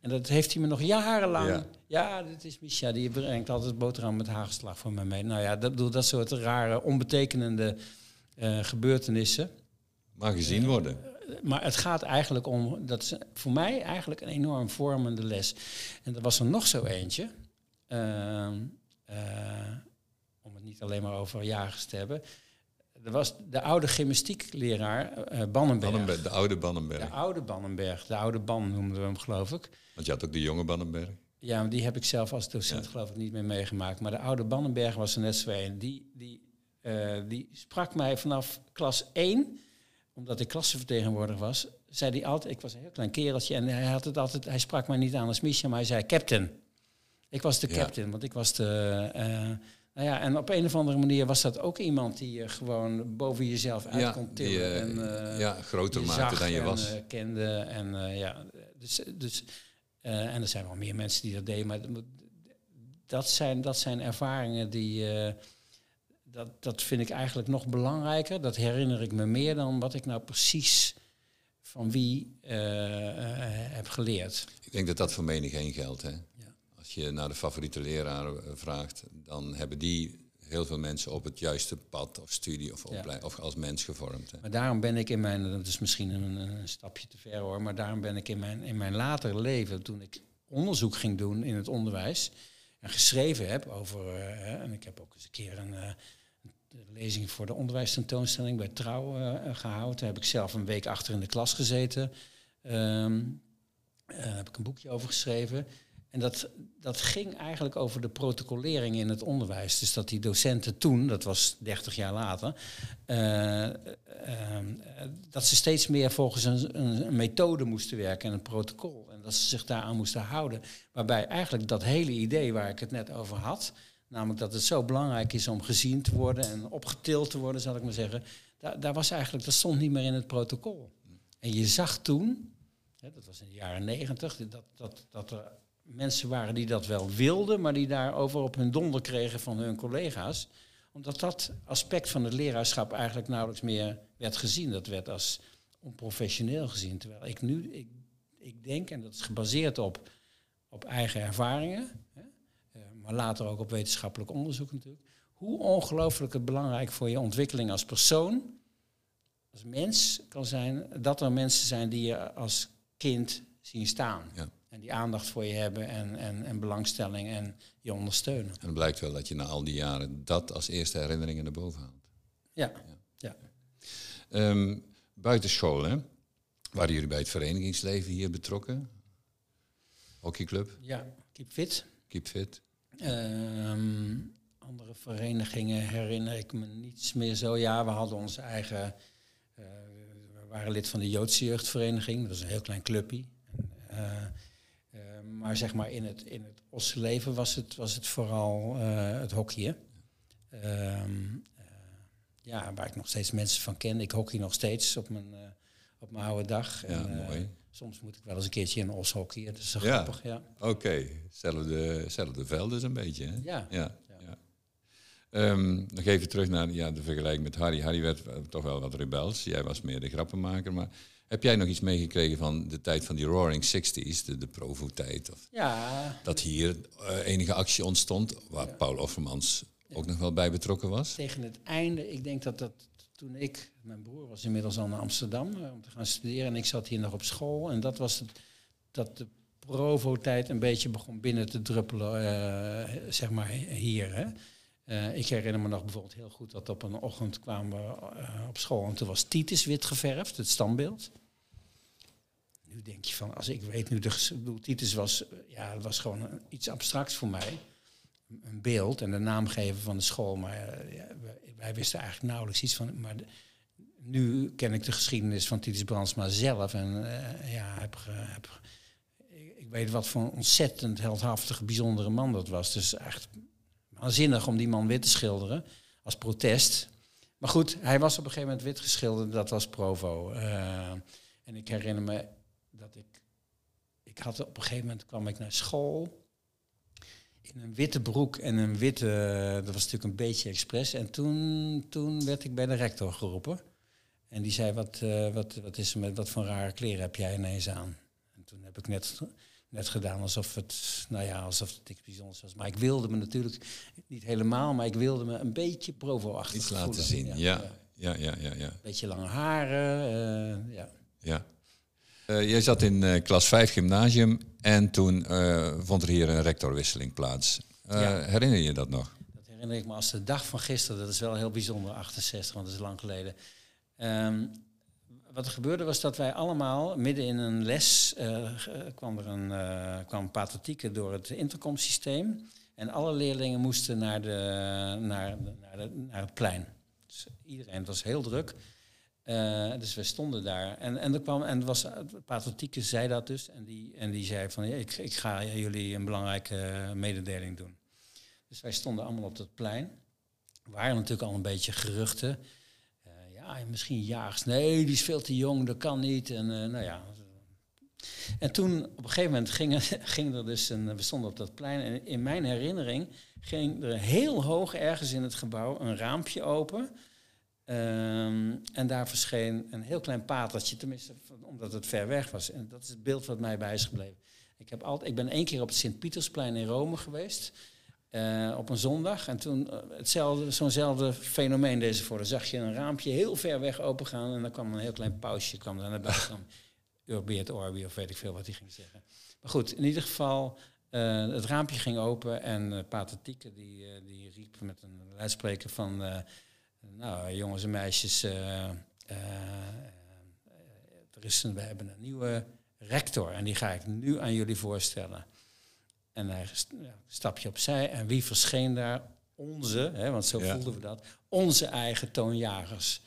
En dat heeft hij me nog jarenlang. Ja, ja dit is Misha, die brengt altijd boterham met hagelslag voor me mee. Nou ja, dat, dat soort rare, onbetekenende uh, gebeurtenissen. Maar gezien worden. Maar het gaat eigenlijk om, dat is voor mij eigenlijk een enorm vormende les. En er was er nog zo eentje. Uh, om het niet alleen maar over jagers te hebben. Er was de oude gymnastiekleraar uh, Bannenberg. De oude Bannenberg. De oude Bannenberg. De oude Ban noemden we hem, geloof ik. Want je had ook de jonge Bannenberg. Ja, maar die heb ik zelf als docent geloof ik niet meer meegemaakt. Maar de oude Bannenberg was er net zo een. Die, die, uh, die sprak mij vanaf klas 1, omdat ik klassenvertegenwoordiger was, zei hij altijd, ik was een heel klein kereltje en hij had het altijd, hij sprak mij niet aan als Misha, maar hij zei captain. Ik was de captain, ja. want ik was de... Uh, nou ja, en op een of andere manier was dat ook iemand die je gewoon boven jezelf uit ja, kon tillen. Die, uh, en, uh, ja, groter maakte dan je en, was. Kende en ja, dus, dus en er zijn wel meer mensen die dat deden, maar dat zijn, dat zijn ervaringen die, dat, dat vind ik eigenlijk nog belangrijker. Dat herinner ik me meer dan wat ik nou precies van wie heb geleerd. Ik denk dat dat voor menig één geldt, hè? Als je naar de favoriete leraar vraagt, dan hebben die heel veel mensen op het juiste pad of studie of, ja. of als mens gevormd. Hè. Maar daarom ben ik in mijn, dat is misschien een, een, stapje te ver hoor, maar daarom ben ik in mijn, in mijn later leven, toen ik onderzoek ging doen in het onderwijs en geschreven heb over, uh, en ik heb ook eens een keer een, uh, een lezing voor de onderwijstentoonstelling bij Trouw uh, gehouden. Daar heb ik zelf een week achter in de klas gezeten. Um, daar heb ik een boekje over geschreven. En dat, dat ging eigenlijk over de protocolering in het onderwijs. Dus dat die docenten toen, dat was 30 jaar later, uh, dat ze steeds meer volgens een, een, methode moesten werken en een protocol. En dat ze zich daaraan moesten houden. Waarbij eigenlijk dat hele idee waar ik het net over had, namelijk dat het zo belangrijk is om gezien te worden en opgetild te worden, zal ik maar zeggen, daar, daar was eigenlijk, dat stond niet meer in het protocol. En je zag toen, hè, dat was in de jaren negentig, dat, dat, dat er mensen waren die dat wel wilden, maar die daarover op hun donder kregen van hun collega's. Omdat dat aspect van het leraarschap eigenlijk nauwelijks meer werd gezien. Dat werd als onprofessioneel gezien. Terwijl ik nu, ik, ik denk, en dat is gebaseerd op, op eigen ervaringen, maar later ook op wetenschappelijk onderzoek natuurlijk, hoe ongelooflijk het belangrijk voor je ontwikkeling als persoon, als mens kan zijn, dat er mensen zijn die je als kind zien staan. Ja. En die aandacht voor je hebben en, en, en belangstelling en je ondersteunen. En het blijkt wel dat je na al die jaren dat als eerste herinneringen naar boven haalt. Ja, ja. ja. Um, buitenschool, hè? Waren jullie bij het verenigingsleven hier betrokken? Hockeyclub? Ja, Keep Fit. Keep Fit. Um, andere verenigingen herinner ik me niets meer zo. Ja, we hadden onze eigen... Uh, we waren lid van de Joodse jeugdvereniging. Dat was een heel klein clubje. Uh, uh, maar zeg maar in het, in het ossenleven was het, was het vooral het hockeyen. Um, ja, waar ik nog steeds mensen van ken. Ik hockey nog steeds op mijn, op mijn oude dag. Ja, en, mooi. Soms moet ik wel eens een keertje in os hockeyen. Dat is ja. grappig, ja. Oké, okay. zelfde, zelfde veld dus een beetje, hè? Ja. ja. ja. Um, nog even terug naar ja, de vergelijking met Harry. Harry werd toch wel wat rebels. Jij was meer de grappenmaker, maar... Heb jij nog iets meegekregen van de tijd van die Roaring Sixties, de, de Provo-tijd? Of Ja. Dat hier uh, enige actie ontstond, waar Ja. Paul Offermans ook nog wel bij betrokken was? Tegen het einde, ik denk dat dat toen ik, mijn broer was inmiddels al naar Amsterdam eh, om te gaan studeren en ik zat hier nog op school. En dat was het, dat de Provo-tijd een beetje begon binnen te druppelen, eh, zeg maar hier. Hè. Eh, ik herinner me nog bijvoorbeeld heel goed dat op een ochtend kwamen we op school en toen was Titus wit geverfd, het standbeeld. Nu denk je van, als ik weet nu, de, Titus was, ja, was gewoon iets abstracts voor mij. Een- beeld en de naamgever van de school, maar eh, ja, wij, wisten eigenlijk nauwelijks iets van. Maar nu ken ik de geschiedenis van Titus Brandsma zelf en eh, ja, heb, heb, ik weet wat voor een ontzettend heldhaftige, bijzondere man dat was. Dus echt waanzinnig om die man wit te schilderen als protest. Maar goed, hij was op een gegeven moment wit geschilderd, dat was Provo. Eh, en ik herinner me dat ik, ik had op een gegeven moment kwam ik naar school in een witte broek en een witte, dat was natuurlijk een beetje expres. En toen, toen werd ik bij de rector geroepen. En die zei, wat, eh, wat, wat is er met, wat voor rare kleren heb jij ineens aan? En toen heb ik net, net gedaan alsof het, nou ja, alsof het niks bijzonders was. Maar ik wilde me natuurlijk, niet helemaal, maar ik wilde me een beetje provo-achtig Iets laten voelen. zien, ja. Ja, ja, ja, ja. Beetje lange haren, eh, ja. ja. Eh, jij zat in eh, klas 5 gymnasium en toen eh, vond er hier een rectorwisseling plaats. Ja. Herinner je dat nog? Dat herinner ik me als de dag van gisteren. Dat is wel heel bijzonder, 68, want dat is lang geleden. Ehm, wat er gebeurde was dat wij allemaal midden in een les kwam er een kwam pathetieke door het intercomsysteem. En alle leerlingen moesten naar, de, naar, naar, de, naar het plein. Dus iedereen het was heel druk. Eh, dus we stonden daar. En, en er kwam, en was, zei dat dus. En die, en die zei van, ik, ik ga jullie een belangrijke mededeling doen. Dus wij stonden allemaal op dat plein. Er waren natuurlijk al een beetje geruchten. Eh, ja, misschien jaags. Nee, die is veel te jong, dat kan niet. En eh, nou ja. En toen op een gegeven moment ging, ging er dus een. We stonden op dat plein. En in mijn herinnering ging er heel hoog ergens in het gebouw een raampje open. Ehm, en daar verscheen een heel klein patertje, tenminste omdat het ver weg was. En dat is het beeld wat mij bij is gebleven. Ik, heb altijd, ik ben één keer op het Sint-Pietersplein in Rome geweest. eh, op een zondag. En toen eh, hetzelfde, zo'nzelfde fenomeen deze voor. Dan zag je een raampje heel ver weg opengaan. En dan kwam een heel klein pausje kwam daar naar buiten. et Orbi of weet ik veel wat hij ging zeggen. Maar goed, in ieder geval, eh, het raampje ging open. En Pater Tieke die, die riep met een luidspreker van... nou, jongens en meisjes, eh, eh, eh, er is een, we hebben een nieuwe rector en die ga ik nu aan jullie voorstellen. En hij stapje opzij en wie verscheen daar? Onze, hè, want zo Ja. voelden we dat, onze eigen toonjagers.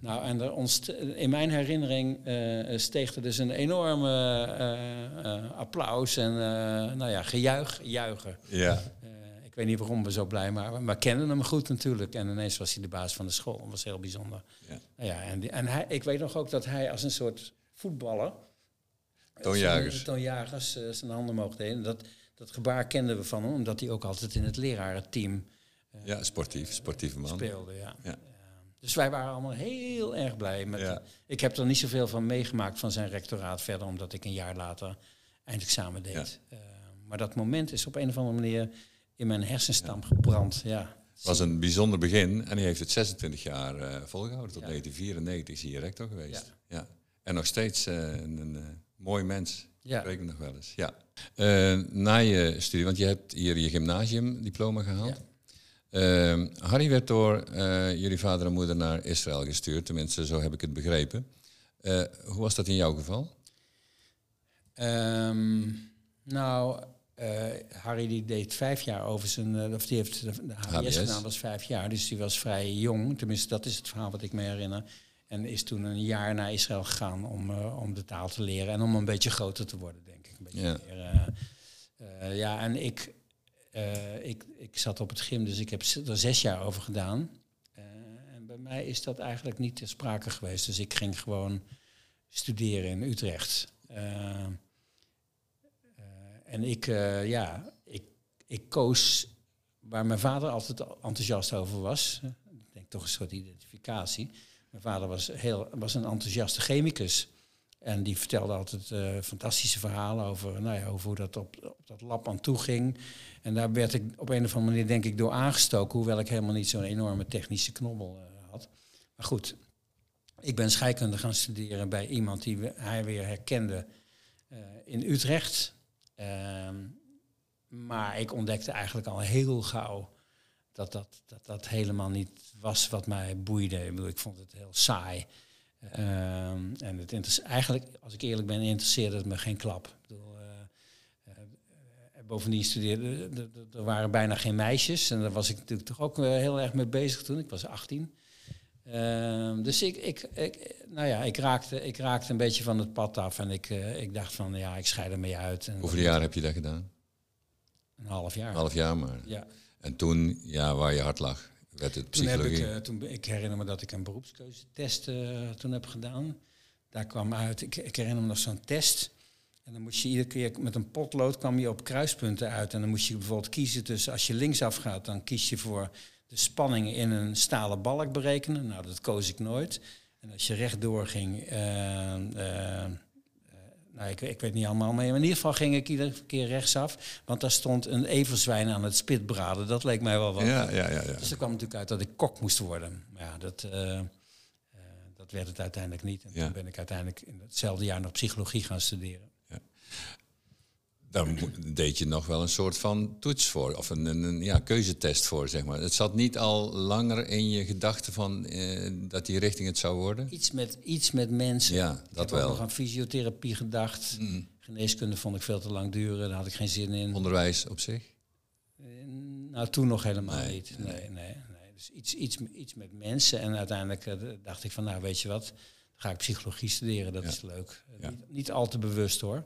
Nou, en er ontst- in mijn herinnering eh, steeg er dus een enorme applaus en nou ja, gejuich, juichen. Ja. Eh, ik weet niet waarom we zo blij waren, maar we kenden hem goed natuurlijk. En ineens was hij de baas van de school. Dat was heel bijzonder. Ja. Nou ja, en die- en hij, ik weet nog ook dat hij als een soort voetballer... eh, Toonjagers. zijn- Toonjagers eh, zijn handen omhoog deed. En dat, dat gebaar kenden we van hem, omdat hij ook altijd in het lerarenteam eh, Ja, sportief, sportieve man. speelde. Ja. Ja. Eh, dus wij waren allemaal heel erg blij. Met Ja. Ik heb er niet zoveel van meegemaakt van zijn rectoraat verder, omdat ik een jaar later eindexamen deed. Eh, maar dat moment is op een of andere manier in mijn hersenstam gebrand. Ja. Het was een bijzonder begin en hij heeft het 26 jaar eh, volgehouden. Tot Ja. 1994 is hij rector geweest. Ja. Ja. En nog steeds eh, een, een eh, mooi mens. Ja. Spreek ik nog wel eens. Ja. Na je studie, want je hebt hier je gymnasiumdiploma gehaald. Eh, Harry werd door jullie vader en moeder naar Israël gestuurd. Tenminste, zo heb ik het begrepen. Hoe was dat in jouw geval? Ehm, nou, Harry die deed vijf jaar over zijn, eh, of die heeft de, de HBS, HBS. gedaan, was vijf jaar, dus die was vrij jong. Tenminste, dat is het verhaal wat ik me herinner. En is toen een jaar naar Israël gegaan om, eh, om de taal te leren en om een beetje groter te worden, denk ik. Een beetje Ja. meer, eh, eh, ja, en ik, eh, ik, ik zat op het gym, dus ik heb er zes jaar over gedaan. Eh, en bij mij is dat eigenlijk niet ter sprake geweest. Dus ik ging gewoon studeren in Utrecht. Eh, eh, en ik, eh, ja, ik, ik koos waar mijn vader altijd enthousiast over was. Ik denk toch een soort identificatie. Mijn vader was, heel, was een enthousiaste chemicus. En die vertelde altijd eh, fantastische verhalen over, nou ja, over hoe dat op, op dat lab aan toe ging. En daar werd ik op een of andere manier denk ik door aangestoken, hoewel ik helemaal niet zo'n enorme technische knobbel eh, had. Maar goed, ik ben scheikunde gaan studeren bij iemand die we- hij weer herkende in Utrecht. Ehm, maar ik ontdekte eigenlijk al heel gauw dat dat, dat dat helemaal niet was wat mij boeide. Ik, bedoel, ik vond het heel saai. Ehm, en het eigenlijk, als ik eerlijk ben, interesseerde het me geen klap. Ik bedoel, eh, eh, bovendien studeerde, er- er- er waren bijna geen meisjes. En daar was ik natuurlijk toch ook eh, heel erg mee bezig toen. Ik was 18. Ehm, dus ik, ik, ik, nou ja, ik, raakte, ik raakte een beetje van het pad af. En ik, eh, ik dacht van, ja, ik scheid ermee uit. En Hoeveel jaar heb je dat gedaan? Een half jaar. Een half jaar maar. Ja. En toen, ja, waar je hart lag, werd het Toen heb psychologie. ik, eh, toen, ik herinner me dat ik een beroepskeuzetest eh, toen heb gedaan. Daar kwam uit, ik, ik herinner me nog zo'n test. En dan moest je iedere keer met een potlood kwam je op kruispunten uit. En dan moest je bijvoorbeeld kiezen tussen, als je linksaf gaat, dan kies je voor de spanning in een stalen balk berekenen. Nou, dat koos ik nooit. En als je rechtdoor ging, eh, eh, nou, ik, ik weet niet allemaal maar in ieder geval ging ik iedere keer rechtsaf. Want daar stond een everzwijn aan het spitbraden. Dat leek mij wel wat. Ja, ja, ja. Dus er kwam natuurlijk uit dat ik kok moest worden. Maar ja, dat, eh, dat werd het uiteindelijk niet. En toen ben ik uiteindelijk in hetzelfde jaar nog psychologie gaan studeren. Daar deed je nog wel een soort van toets voor, of een, een, een, ja, keuzetest voor, zeg maar. Het zat niet al langer in je gedachten van eh, dat die richting het zou worden? Iets met, iets met mensen. Ja, ik dat heb ook wel. nog aan fysiotherapie gedacht. Mm. Geneeskunde vond ik veel te lang duren. Daar had ik geen zin in. Onderwijs op zich? Eh, Nou, toen nog helemaal Nee, niet. Nee, nee, nee. Dus iets, iets, iets met mensen. En uiteindelijk eh, dacht ik van, nou weet je wat, dan ga ik psychologie studeren. Dat Ja. is leuk. Ja. Niet, niet al te bewust hoor.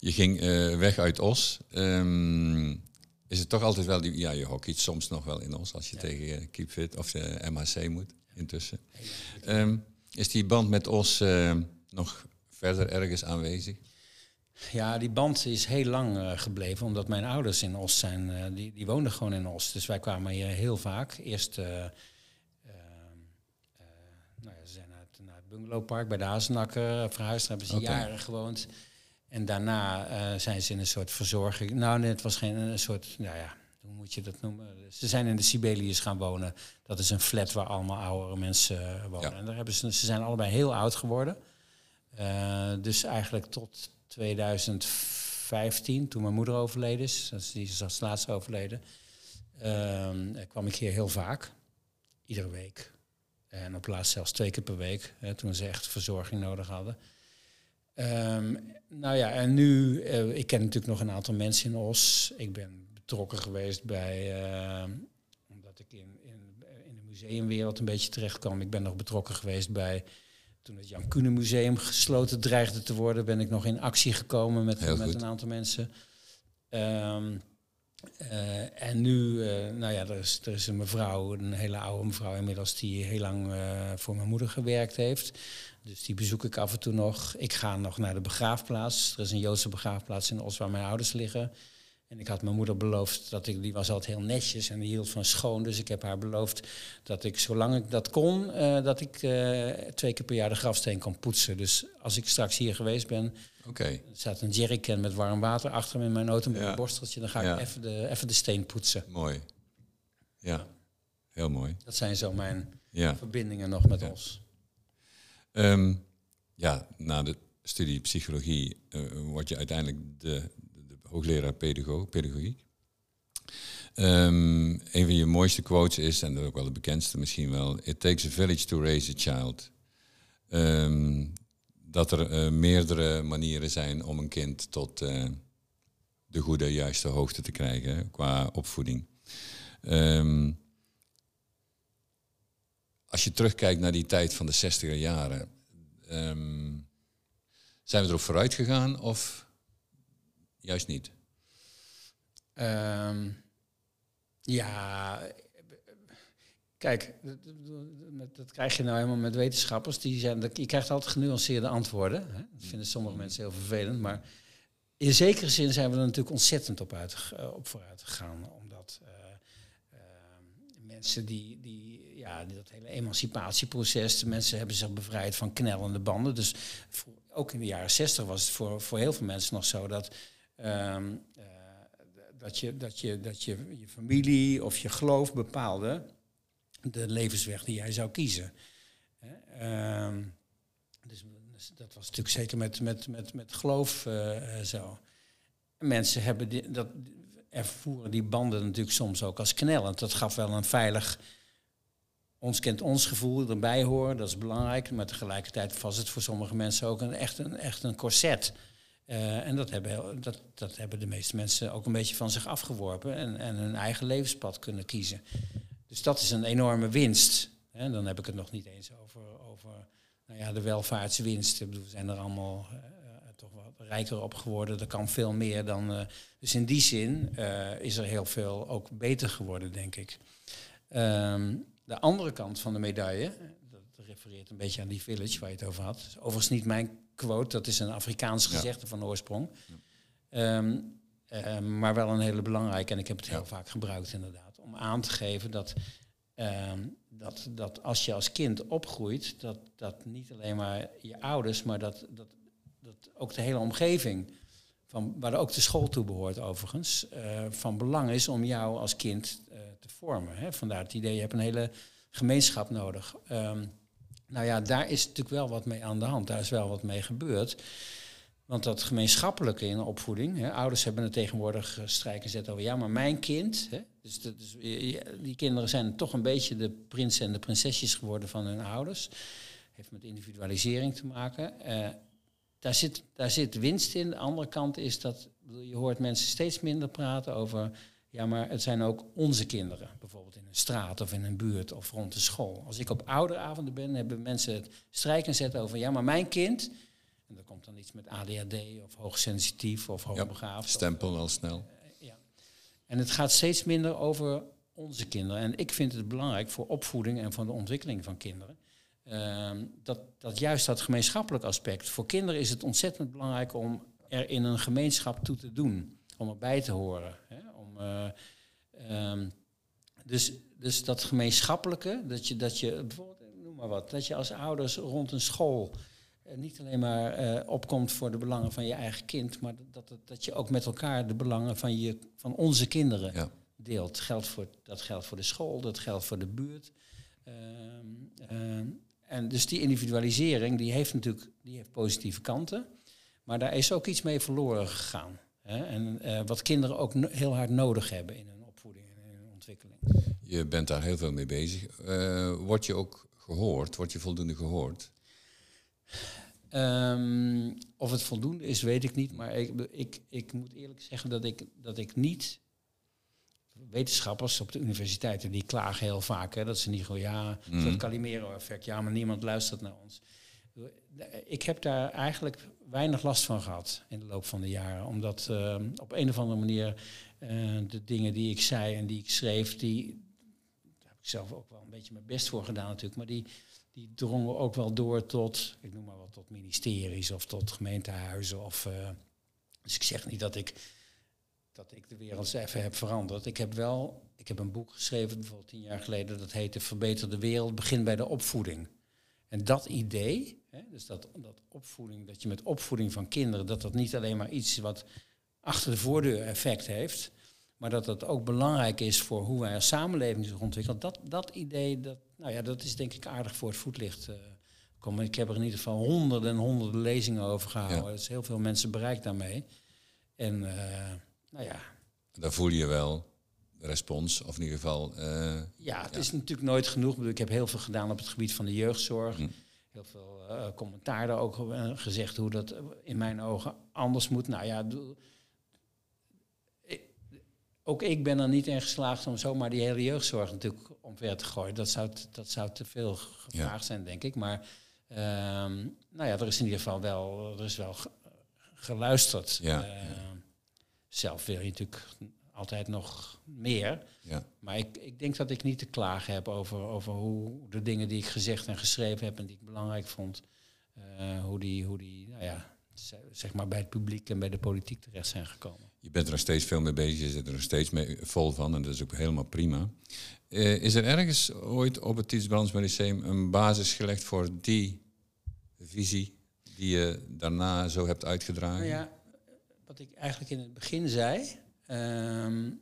Je ging eh, weg uit Os. Ehm, is het toch altijd wel die, ja, je hockeyt soms nog wel in Os als je tegen eh, Keep Fit of de MHC moet intussen. Ehm, is die band met Os eh, nog verder ergens aanwezig? Ja, die band is heel lang eh, gebleven, omdat mijn ouders in Os zijn. eh, die, die woonden gewoon in Os. Dus wij kwamen hier heel vaak. Eerst, eh, eh, eh, nou ja, ze zijn naar het, naar het bungalowpark bij de Hazenakker verhuisd. Daar hebben ze jaren gewoond. En daarna eh, zijn ze in een soort verzorging. Nou, nee, het was geen een soort, nou ja, hoe moet je dat noemen? Ze zijn in de Sibelius gaan wonen. Dat is een flat waar allemaal oudere mensen eh, wonen. Ja. En daar hebben ze, ze zijn allebei heel oud geworden. Eh, dus eigenlijk tot 2015, toen mijn moeder overleden is, dat is, die is als laatste overleden, ehm, eh, kwam ik hier heel vaak, iedere week. En op laatst zelfs twee keer per week, hè, toen ze echt verzorging nodig hadden. Ehm, nou ja, en nu, eh, ik ken natuurlijk nog een aantal mensen in Os. Ik ben betrokken geweest bij, ehm, omdat ik in, in, in de museumwereld een beetje terecht kwam. Ik ben nog betrokken geweest bij, toen het Jan Kuhne Museum gesloten dreigde te worden, ben ik nog in actie gekomen met, met een aantal mensen. Ehm, eh, en nu, eh, nou ja, er is, er is een mevrouw, een hele oude mevrouw inmiddels, die heel lang voor mijn moeder gewerkt heeft. Dus die bezoek ik af en toe nog. Ik ga nog naar de begraafplaats. Er is een Joodse begraafplaats in Os waar mijn ouders liggen. En ik had mijn moeder beloofd dat ik, die was altijd heel netjes en die hield van schoon. Dus ik heb haar beloofd dat ik, zolang ik dat kon, eh, dat ik eh, twee keer per jaar de grafsteen kon poetsen. Dus als ik straks hier geweest ben, Oké, er staat een jerrycan met warm water achter me in mijn auto met Ja. een borsteltje. Dan ga ik even, de, even de steen poetsen. mooi. Ja, heel mooi. Dat zijn zo mijn Ja. verbindingen nog met Ja. ons. Ehm, ja, na de studie psychologie eh, word je uiteindelijk de, de, hoogleraar pedago pedagogiek. Ehm, een van je mooiste quotes is, en dat is ook wel de bekendste misschien wel, It takes a village to raise a child. Ehm, dat er eh, meerdere manieren zijn om een kind tot eh, de goede, juiste hoogte te krijgen qua opvoeding. Ehm, als je terugkijkt naar die tijd van de 60er jaren, ehm, zijn we erop vooruit gegaan of juist niet? Ehm, ja, kijk, dat, dat- krijg je nou helemaal met wetenschappers. Die zijn, je krijgt altijd genuanceerde antwoorden. Hè? Dat vinden sommige mensen heel vervelend. Maar in zekere zin zijn we er natuurlijk ontzettend op, uit, op vooruit gegaan. Omdat eh, ehm, mensen die, die, ja, dat hele emancipatieproces, mensen hebben zich bevrijd van knellende banden. Dus ook in de jaren zestig was het voor, voor heel veel mensen nog zo dat. ehm, eh, dat je, dat, je, dat je je familie of je geloof bepaalde de levensweg die jij zou kiezen. Ehm, dus, dus dat was natuurlijk zeker met, met, met, met geloof eh, zo. En mensen hebben dat, ervoeren die banden natuurlijk soms ook als knellend. Dat gaf wel een veilig, ons kent ons gevoel erbij horen, dat is belangrijk. Maar tegelijkertijd was het voor sommige mensen ook een, echt, een, echt een corset. Eh, en dat hebben, dat, dat hebben de meeste mensen ook een beetje van zich afgeworpen en, en hun eigen levenspad kunnen kiezen. Dus dat is een enorme winst. Hè. Dan heb ik het nog niet eens over, over nou ja, de welvaartswinst. Ik bedoel, we zijn er allemaal eh, eh, toch wat rijker op geworden. Er kan veel meer dan. dus in die zin is er heel veel ook beter geworden, denk ik. Ehm, de andere kant van de medaille, dat refereert een beetje aan die village waar je het over had. overigens niet mijn quote, dat is een Afrikaans Ja. gezegde van oorsprong. Ehm, eh, maar wel een hele belangrijke, en ik heb het heel Ja. vaak gebruikt inderdaad, om aan te geven dat, ehm, dat, dat als je als kind opgroeit, dat, dat niet alleen maar je ouders, maar dat, dat dat ook de hele omgeving, van, waar ook de school toe behoort overigens, eh, van belang is om jou als kind eh, te vormen. Hè? Vandaar het idee, je hebt een hele gemeenschap nodig. Ehm, nou ja, daar is natuurlijk wel wat mee aan de hand. Daar is wel wat mee gebeurd. Want dat gemeenschappelijke in de opvoeding, hè, ouders hebben het tegenwoordig strijken zet over ja, maar mijn kind. Hè, dus, die kinderen zijn toch een beetje de prinsen en de prinsesjes geworden van hun ouders. Heeft met individualisering te maken. Uh, daar, zit, daar zit winst in. De andere kant is dat je hoort mensen steeds minder praten over ja, maar het zijn ook onze kinderen. Bijvoorbeeld in een straat of in een buurt of rond de school. Als ik op ouderavonden ben, hebben mensen het strijken zet over ja, maar mijn kind en er komt dan iets met ADHD of hoogsensitief of hoogbegaafd. Ja, stempel al snel. Uh, ja. En het gaat steeds minder over onze kinderen. En ik vind het belangrijk voor opvoeding en voor de ontwikkeling van kinderen. Uh, dat, dat juist dat gemeenschappelijk aspect. Voor kinderen is het ontzettend belangrijk om er in een gemeenschap toe te doen. Om erbij te horen. Hè? Om, uh, um, dus, dus dat gemeenschappelijke, dat je, dat je bijvoorbeeld, noem maar wat, dat je als ouders rond een school niet alleen maar uh, opkomt voor de belangen van je eigen kind, maar dat, dat, dat je ook met elkaar de belangen van, je, van onze kinderen ja. deelt. Geldt voor, dat geldt voor de school, dat geldt voor de buurt. Uh, uh, en dus die individualisering, die heeft natuurlijk die heeft positieve kanten. Maar daar is ook iets mee verloren gegaan. Hè? En eh, wat kinderen ook no heel hard nodig hebben in hun opvoeding en in hun ontwikkeling. Je bent daar heel veel mee bezig. Uh, word je ook gehoord? Word je voldoende gehoord? Um, of het voldoende is, weet ik niet. Maar ik, ik, ik moet eerlijk zeggen dat ik, dat ik niet. Wetenschappers op de universiteiten die klagen heel vaak hè, dat ze niet gewoon ja, mm. dat Calimero-effect, ja, maar niemand luistert naar ons. Ik heb daar eigenlijk weinig last van gehad in de loop van de jaren, omdat uh, op een of andere manier uh, de dingen die ik zei en die ik schreef, die daar heb ik zelf ook wel een beetje mijn best voor gedaan natuurlijk, maar die, die drongen ook wel door tot, ik noem maar wat, tot ministeries of tot gemeentehuizen. Of, uh, dus ik zeg niet dat ik, dat ik de wereld even heb veranderd. Ik heb wel, ik heb een boek geschreven, bijvoorbeeld tien jaar geleden, dat heette Verbeter de wereld, begin bij de opvoeding. En dat idee, hè, dus dat, dat opvoeding, dat je met opvoeding van kinderen, dat dat niet alleen maar iets wat achter de voordeur effect heeft, maar dat dat ook belangrijk is voor hoe wij als samenleving zich ontwikkelen. Dat, dat idee, dat, nou ja, dat is denk ik aardig voor het voetlicht uh, komen. Ik heb er in ieder geval honderden en honderden lezingen over gehouden. Ja. Er is heel veel mensen bereikt daarmee. En uh, nou ja. Daar voel je wel respons, of in ieder geval... Uh, ja, het ja. is natuurlijk nooit genoeg. Ik heb heel veel gedaan op het gebied van de jeugdzorg. Hm. Heel veel uh, commentaar daar ook uh, gezegd hoe dat in mijn ogen anders moet. Nou ja, ook ik ben er niet in geslaagd om zomaar die hele jeugdzorg natuurlijk omver te gooien. Dat zou, dat zou te veel gevraagd ja. zijn, denk ik. Maar um, nou ja, er is in ieder geval wel, er is wel geluisterd. Ja, zelf wil je natuurlijk altijd nog meer. Ja. Maar ik, ik denk dat ik niet te klagen heb over, over hoe de dingen die ik gezegd en geschreven heb en die ik belangrijk vond, uh, hoe die, hoe die nou ja, zeg maar bij het publiek en bij de politiek terecht zijn gekomen. Je bent er nog steeds veel mee bezig, je zit er nog steeds mee vol van en dat is ook helemaal prima. Uh, is er ergens ooit op het Tiets Brandsma Lyceum een basis gelegd voor die visie die je daarna zo hebt uitgedragen? Nou ja, wat ik eigenlijk in het begin zei, um,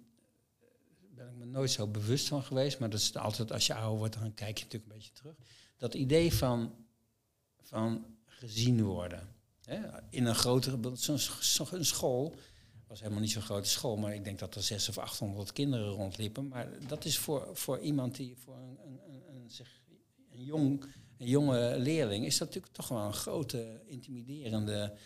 ben ik me nooit zo bewust van geweest, maar dat is altijd als je ouder wordt, dan kijk je natuurlijk een beetje terug. Dat idee van, van gezien worden. Hè? In een grotere, zo'n zo school was helemaal niet zo'n grote school, maar ik denk dat er zes of achthonderd kinderen rondliepen. Maar dat is voor, voor iemand die, voor een, een, een, een, jong, een jonge leerling, is dat natuurlijk toch wel een grote, intimiderende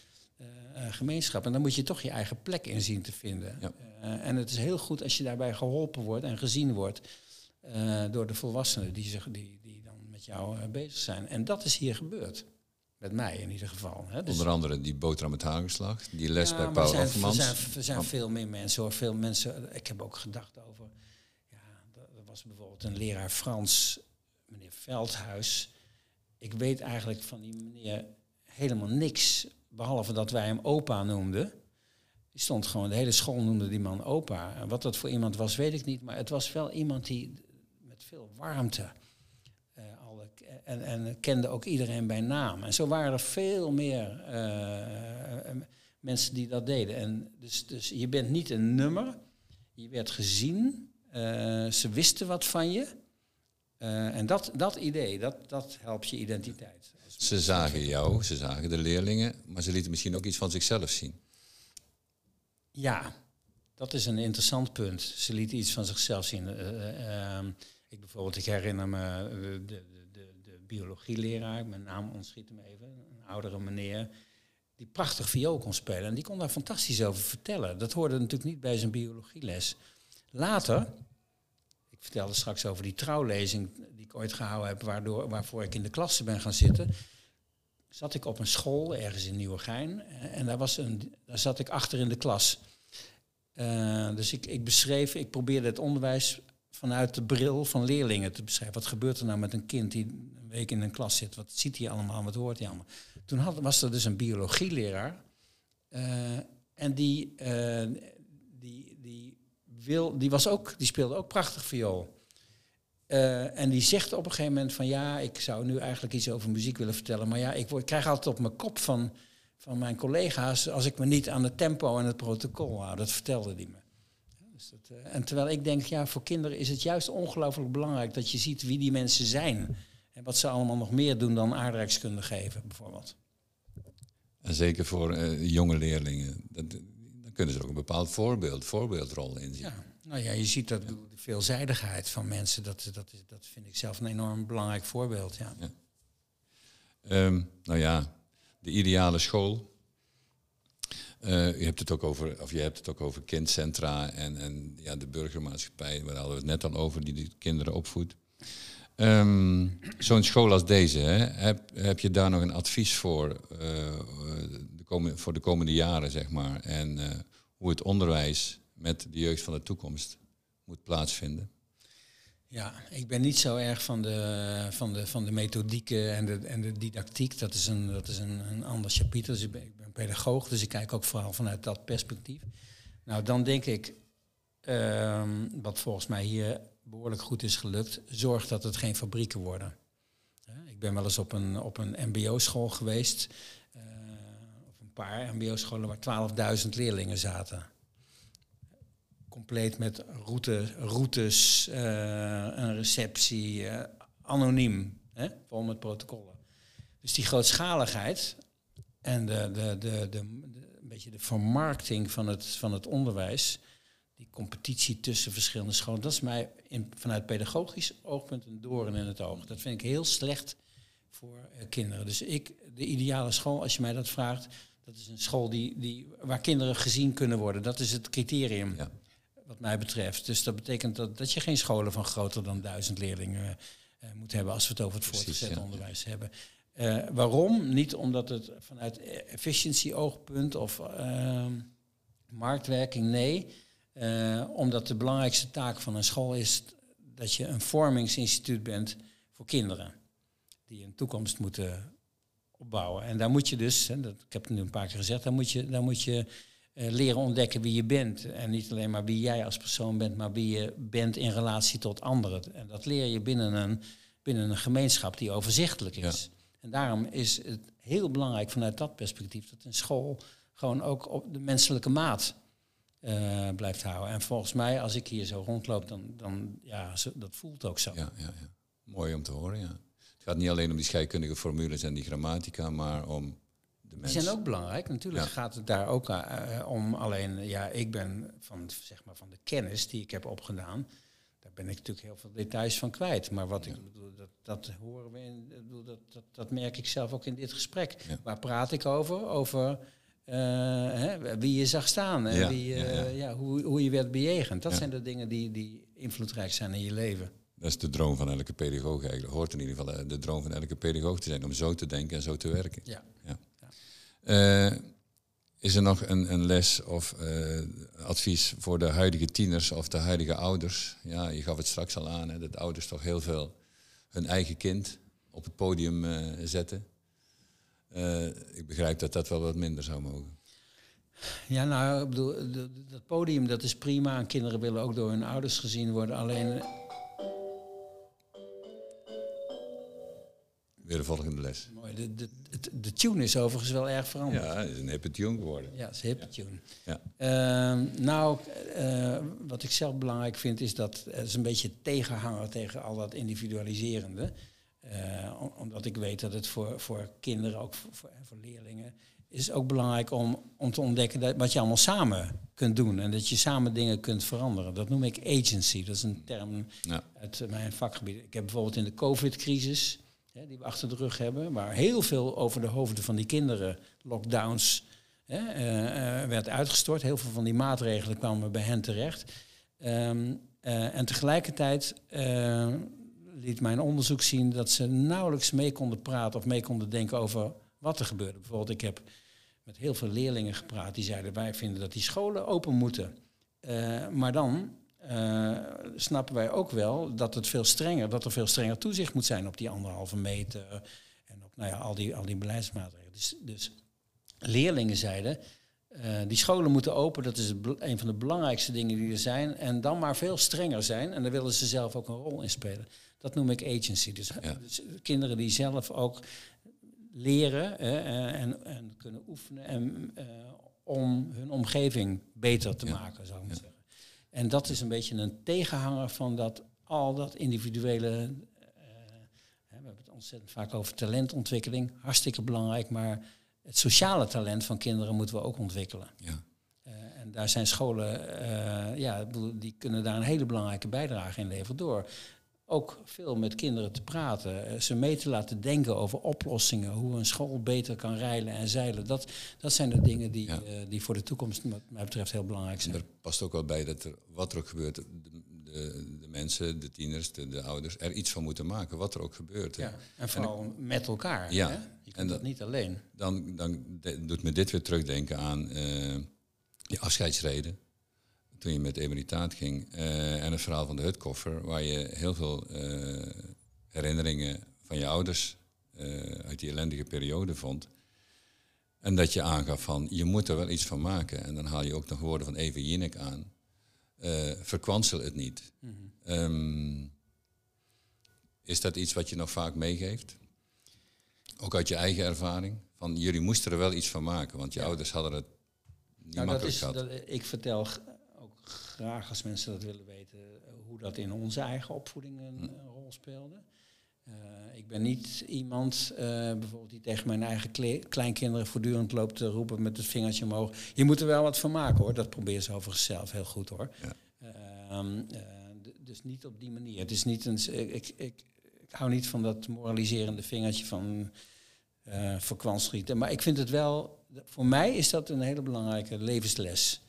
gemeenschap. En dan moet je toch je eigen plek in zien te vinden. Ja. Uh, en het is heel goed als je daarbij geholpen wordt en gezien wordt door de volwassenen die, zich, die, die dan met jou bezig zijn. En dat is hier gebeurd. Met mij in ieder geval. Hè. Dus Onder andere die boterham met hagelslag, die les ja, bij Paul zijn, Offermans. Er zijn, er zijn veel meer mensen hoor. Veel mensen, ik heb ook gedacht over. Ja, er was bijvoorbeeld een leraar Frans, meneer Veldhuis. Ik weet eigenlijk van die meneer helemaal niks. Behalve dat wij hem opa noemden. Die stond gewoon, de hele school noemde die man opa. En wat dat voor iemand was, weet ik niet. Maar het was wel iemand die met veel warmte en, en kende ook iedereen bij naam. En zo waren er veel meer eh, mensen die dat deden. En dus, dus je bent niet een nummer, je werd gezien, eh, ze wisten wat van je. Eh, en dat, dat idee, dat, dat helpt je identiteit. Ze zagen jou, ze zagen de leerlingen, maar ze lieten misschien ook iets van zichzelf zien. Ja, dat is een interessant punt. Ze lieten iets van zichzelf zien. Ehm, ik bijvoorbeeld, ik herinner me de, de, de, de biologieleraar, mijn naam ontschiet me even, een oudere meneer, die prachtig viool kon spelen. En die kon daar fantastisch over vertellen. Dat hoorde natuurlijk niet bij zijn biologieles. Later, ik vertelde straks over die trouwlezing die ik ooit gehouden heb, waardoor, waarvoor ik in de klasse ben gaan zitten. Zat ik op een school ergens in Nieuwegein en daar, was een, daar zat ik achter in de klas. Uh, dus ik, ik beschreef, ik probeerde het onderwijs vanuit de bril van leerlingen te beschrijven. Wat gebeurt er nou met een kind die een week in een klas zit? Wat ziet hij allemaal? Wat hoort hij allemaal? Toen had, was er dus een biologieleraar. Uh, en die, die, die, wil, die, was ook, die speelde ook prachtig viool. Uh, en die zegt op een gegeven moment van ja, ik zou nu eigenlijk iets over muziek willen vertellen. Maar ja, ik, word, ik krijg altijd op mijn kop van, van mijn collega's als ik me niet aan het tempo en het protocol hou. Dat vertelde hij me. Dus dat, uh, en terwijl ik denk, ja, voor kinderen is het juist ongelooflijk belangrijk dat je ziet wie die mensen zijn. En wat ze allemaal nog meer doen dan aardrijkskunde geven, bijvoorbeeld. En zeker voor uh, jonge leerlingen. Dat, dan kunnen ze ook een bepaald voorbeeld, voorbeeldrol inzien. Ja, nou ja, je ziet dat de veelzijdigheid van mensen, dat, dat, is, dat vind ik zelf een enorm belangrijk voorbeeld. Ja. Um, nou ja, de ideale school. Je hebt het ook over, of je hebt het ook over kindcentra en, en ja, de burgermaatschappij, waar hadden we het net al over, die de kinderen opvoedt. Um, Zo'n school als deze, hè, heb, heb je daar nog een advies voor, uh, de kom, voor de komende jaren, zeg maar? En hoe het onderwijs met de jeugd van de toekomst moet plaatsvinden? Ja, ik ben niet zo erg van de, van de, van de methodieken en de, en de didactiek. Dat is een, dat is een, een ander chapitel. Dus ik ben, pedagoog, dus ik kijk ook vooral vanuit dat perspectief. Nou, dan denk ik, um, wat volgens mij hier behoorlijk goed is gelukt, zorg dat het geen fabrieken worden. Ik ben wel eens op een, op een mbo-school geweest, uh, een paar mbo-scholen waar 12.000 leerlingen zaten compleet met route, routes, uh, een receptie, uh, anoniem, hè, vol met protocollen. Dus die grootschaligheid en de, de, de, de, een beetje de vermarkting van het, van het onderwijs, die competitie tussen verschillende scholen, dat is mij vanuit pedagogisch oogpunt een doorn in het oog. Dat vind ik heel slecht voor uh, kinderen. Dus ik, de ideale school, als je mij dat vraagt, dat is een school die, die, waar kinderen gezien kunnen worden. Dat is het criterium. Ja wat mij betreft. Dus dat betekent dat, dat je geen scholen van groter dan duizend leerlingen uh, moet hebben als we het over het voortgezet onderwijs hebben. Uh, waarom? Niet omdat het vanuit efficiëntie-oogpunt of uh, marktwerking, nee. omdat de belangrijkste taak van een school is dat je een vormingsinstituut bent voor kinderen. Die een toekomst moeten opbouwen. En daar moet je dus, hè, dat, ik heb het nu een paar keer gezegd, daar moet je, daar moet je leren ontdekken wie je bent. En niet alleen maar wie jij als persoon bent, maar wie je bent in relatie tot anderen. En dat leer je binnen een, binnen een gemeenschap die overzichtelijk is. En daarom is het heel belangrijk vanuit dat perspectief dat een school gewoon ook op de menselijke maat uh, blijft houden. En volgens mij, als ik hier zo rondloop, dan, dan ja, dat voelt ook zo. Ja, ja, ja. Mooi om te horen, ja. Het gaat niet alleen om die scheikundige formules en die grammatica, maar om die zijn ook belangrijk. Natuurlijk gaat het daar ook uh, om. Alleen, ja, ik ben van, zeg maar, van de kennis die ik heb opgedaan. Daar ben ik natuurlijk heel veel details van kwijt. Maar wat ik bedoel, dat, dat horen we in. Bedoel, dat, dat, dat merk ik zelf ook in dit gesprek. Waar praat ik over? Over uh, hè, wie je zag staan. En wie, ja, hoe, hoe je werd bejegend. Dat zijn de dingen die, die invloedrijk zijn in je leven. Dat is de droom van elke pedagoog eigenlijk. Hoort in ieder geval de droom van elke pedagoog te zijn. Om zo te denken en zo te werken. Ja. Uh, is er nog een, een les of uh, advies voor de huidige tieners of de huidige ouders? Ja, je gaf het straks al aan, hè, dat ouders toch heel veel hun eigen kind op het podium uh, zetten. ik begrijp dat dat wel wat minder zou mogen. Ja, nou, ik bedoel, dat podium dat is prima. En kinderen willen ook door hun ouders gezien worden. Alleen weer de volgende les. Mooi. De, de, de, tune is overigens wel erg veranderd. Ja, het is een hippe tune geworden. Ja, het is een hippe tune. Ja. Ehm, nou, eh, wat ik zelf belangrijk vind is dat het is een beetje tegenhanger tegen al dat individualiserende. Eh, om- omdat ik weet dat het voor, voor kinderen, ook voor, voor, voor leerlingen, is ook belangrijk om, om te ontdekken dat, wat je allemaal samen kunt doen. En dat je samen dingen kunt veranderen. Dat noem ik agency. Dat is een term Ja. uit mijn vakgebied. Ik heb bijvoorbeeld in de COVID-crisis, hè, die we achter de rug hebben, waar heel veel over de hoofden van die kinderen, lockdowns, hè, eh, eh, werd uitgestort. Heel veel van die maatregelen kwamen bij hen terecht. Ehm, eh, en tegelijkertijd liet mijn onderzoek zien dat ze nauwelijks mee konden praten of mee konden denken over wat er gebeurde. Bijvoorbeeld, ik heb met heel veel leerlingen gepraat die zeiden wij vinden dat die scholen open moeten. Maar dan eh, snappen wij ook wel dat het veel strenger, dat er veel strenger toezicht moet zijn op die anderhalve meter en op nou ja, al, die, al die beleidsmaatregelen. Dus, dus leerlingen zeiden, eh, die scholen moeten open, dat is het een van de belangrijkste dingen die er zijn. En dan maar veel strenger zijn. En daar willen ze zelf ook een rol in spelen. Dat noem ik agency. Dus, Ja. dus kinderen die zelf ook leren hè, eh, en, en kunnen oefenen en, eh, om hun omgeving beter te Ja. maken, zou ik zeggen. En dat is een beetje een tegenhanger van dat al dat individuele. eh, we hebben het ontzettend vaak over talentontwikkeling, hartstikke belangrijk, maar het sociale talent van kinderen moeten we ook ontwikkelen. Ja. Eh, en daar zijn scholen, eh, ja, die kunnen daar een hele belangrijke bijdrage in leveren door ook veel met kinderen te praten, eh, ze mee te laten denken over oplossingen, hoe een school beter kan rijlen en zeilen. Dat, dat zijn de dingen die, Ja. eh, die voor de toekomst, wat mij betreft, heel belangrijk En zijn. er past ook wel bij dat er, wat er ook gebeurt, de, de, de mensen, de tieners, de, de ouders, er iets van moeten maken, wat er ook gebeurt. Ja, en vooral met elkaar. Ja, Hè? Je kunt en dat, dat- niet alleen. Dan, dan de- doet me dit weer terugdenken aan eh je afscheidsreden. Toen je met emeritaat ging. eh, en het verhaal van de hutkoffer, waar je heel veel eh, herinneringen van je ouders eh, uit die ellendige periode vond. En dat je aangaf van, je moet er wel iets van maken. En dan haal je ook nog woorden van Eva Jinek aan. Verkwansel het niet. Ehm, is dat iets wat je nog vaak meegeeft? Ook uit je eigen ervaring? Van jullie moesten er wel iets van maken, want je ouders hadden het niet Nou, dat makkelijk is, gehad. dat, ik vertel graag als mensen dat willen weten, eh, hoe dat in onze eigen opvoeding een, een rol speelde. Eh, ik ben niet iemand, eh, bijvoorbeeld die tegen mijn eigen kle- kleinkinderen voortdurend loopt te roepen met het vingertje omhoog. Je moet er wel wat van maken hoor. Dat probeert ze overigens zelf heel goed hoor. Ja. Ehm, eh, dus niet op die manier. Het is niet een, ik, ik, ik, hou niet van dat moraliserende vingertje van eh verkwanschieten. Maar ik vind het wel, voor mij is dat een hele belangrijke levensles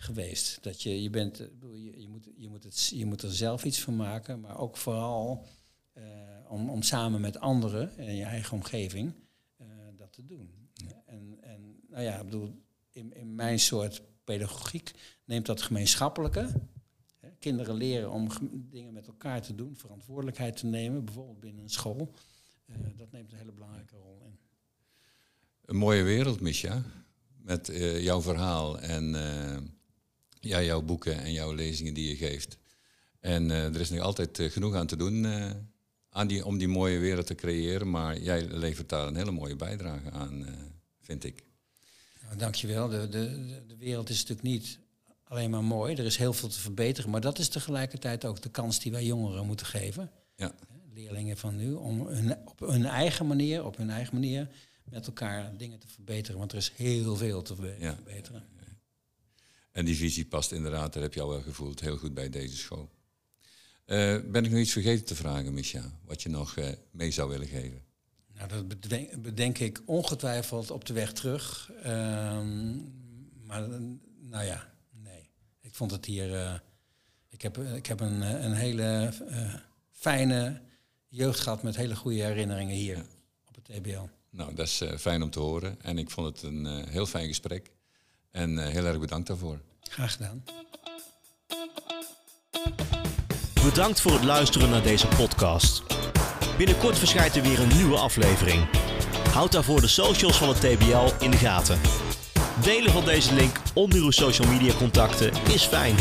geweest. Dat je, je bent, eh, je, je, moet, je, moet het, je moet er zelf iets van maken, maar ook vooral eh, om, om samen met anderen in je eigen omgeving eh, dat te doen. En, en nou ja, ik bedoel, in, in mijn soort pedagogiek neemt dat gemeenschappelijke. Hè, kinderen leren om dingen met elkaar te doen, verantwoordelijkheid te nemen, bijvoorbeeld binnen een school. Dat neemt een hele belangrijke rol in. Een mooie wereld, Misha. Met jouw verhaal en ja, jouw boeken en jouw lezingen die je geeft. En eh, er is nog altijd eh, genoeg aan te doen eh, aan die, om die mooie wereld te creëren. Maar jij levert daar een hele mooie bijdrage aan, vind ik. Nou, dankjewel. De, de, de- wereld is natuurlijk niet alleen maar mooi. Er is heel veel te verbeteren. Maar dat is tegelijkertijd ook de kans die wij jongeren moeten geven. Ja. Leerlingen van nu. Om hun, op hun eigen manier, op hun eigen manier met elkaar dingen te verbeteren. Want er is heel veel te verbe- Ja. En die visie past inderdaad, dat heb je al wel gevoeld, heel goed bij deze school. Eh, ben ik nog iets vergeten te vragen, Misha? Wat je nog eh, mee zou willen geven? Nou, dat bedenk, bedenk ik ongetwijfeld op de weg terug. Ehm, maar nou ja, nee. Ik vond het hier. eh, ik heb, ik heb een, een hele fijne jeugd gehad met hele goede herinneringen hier op het TBL. Nou, dat is fijn om te horen. En ik vond het een heel fijn gesprek. En eh, heel erg bedankt daarvoor. Graag gedaan. Bedankt voor het luisteren naar deze podcast. Binnenkort verschijnt er weer een nieuwe aflevering. Houd daarvoor de socials van het TBL in de gaten. Delen van deze link onder uw social media contacten is fijn.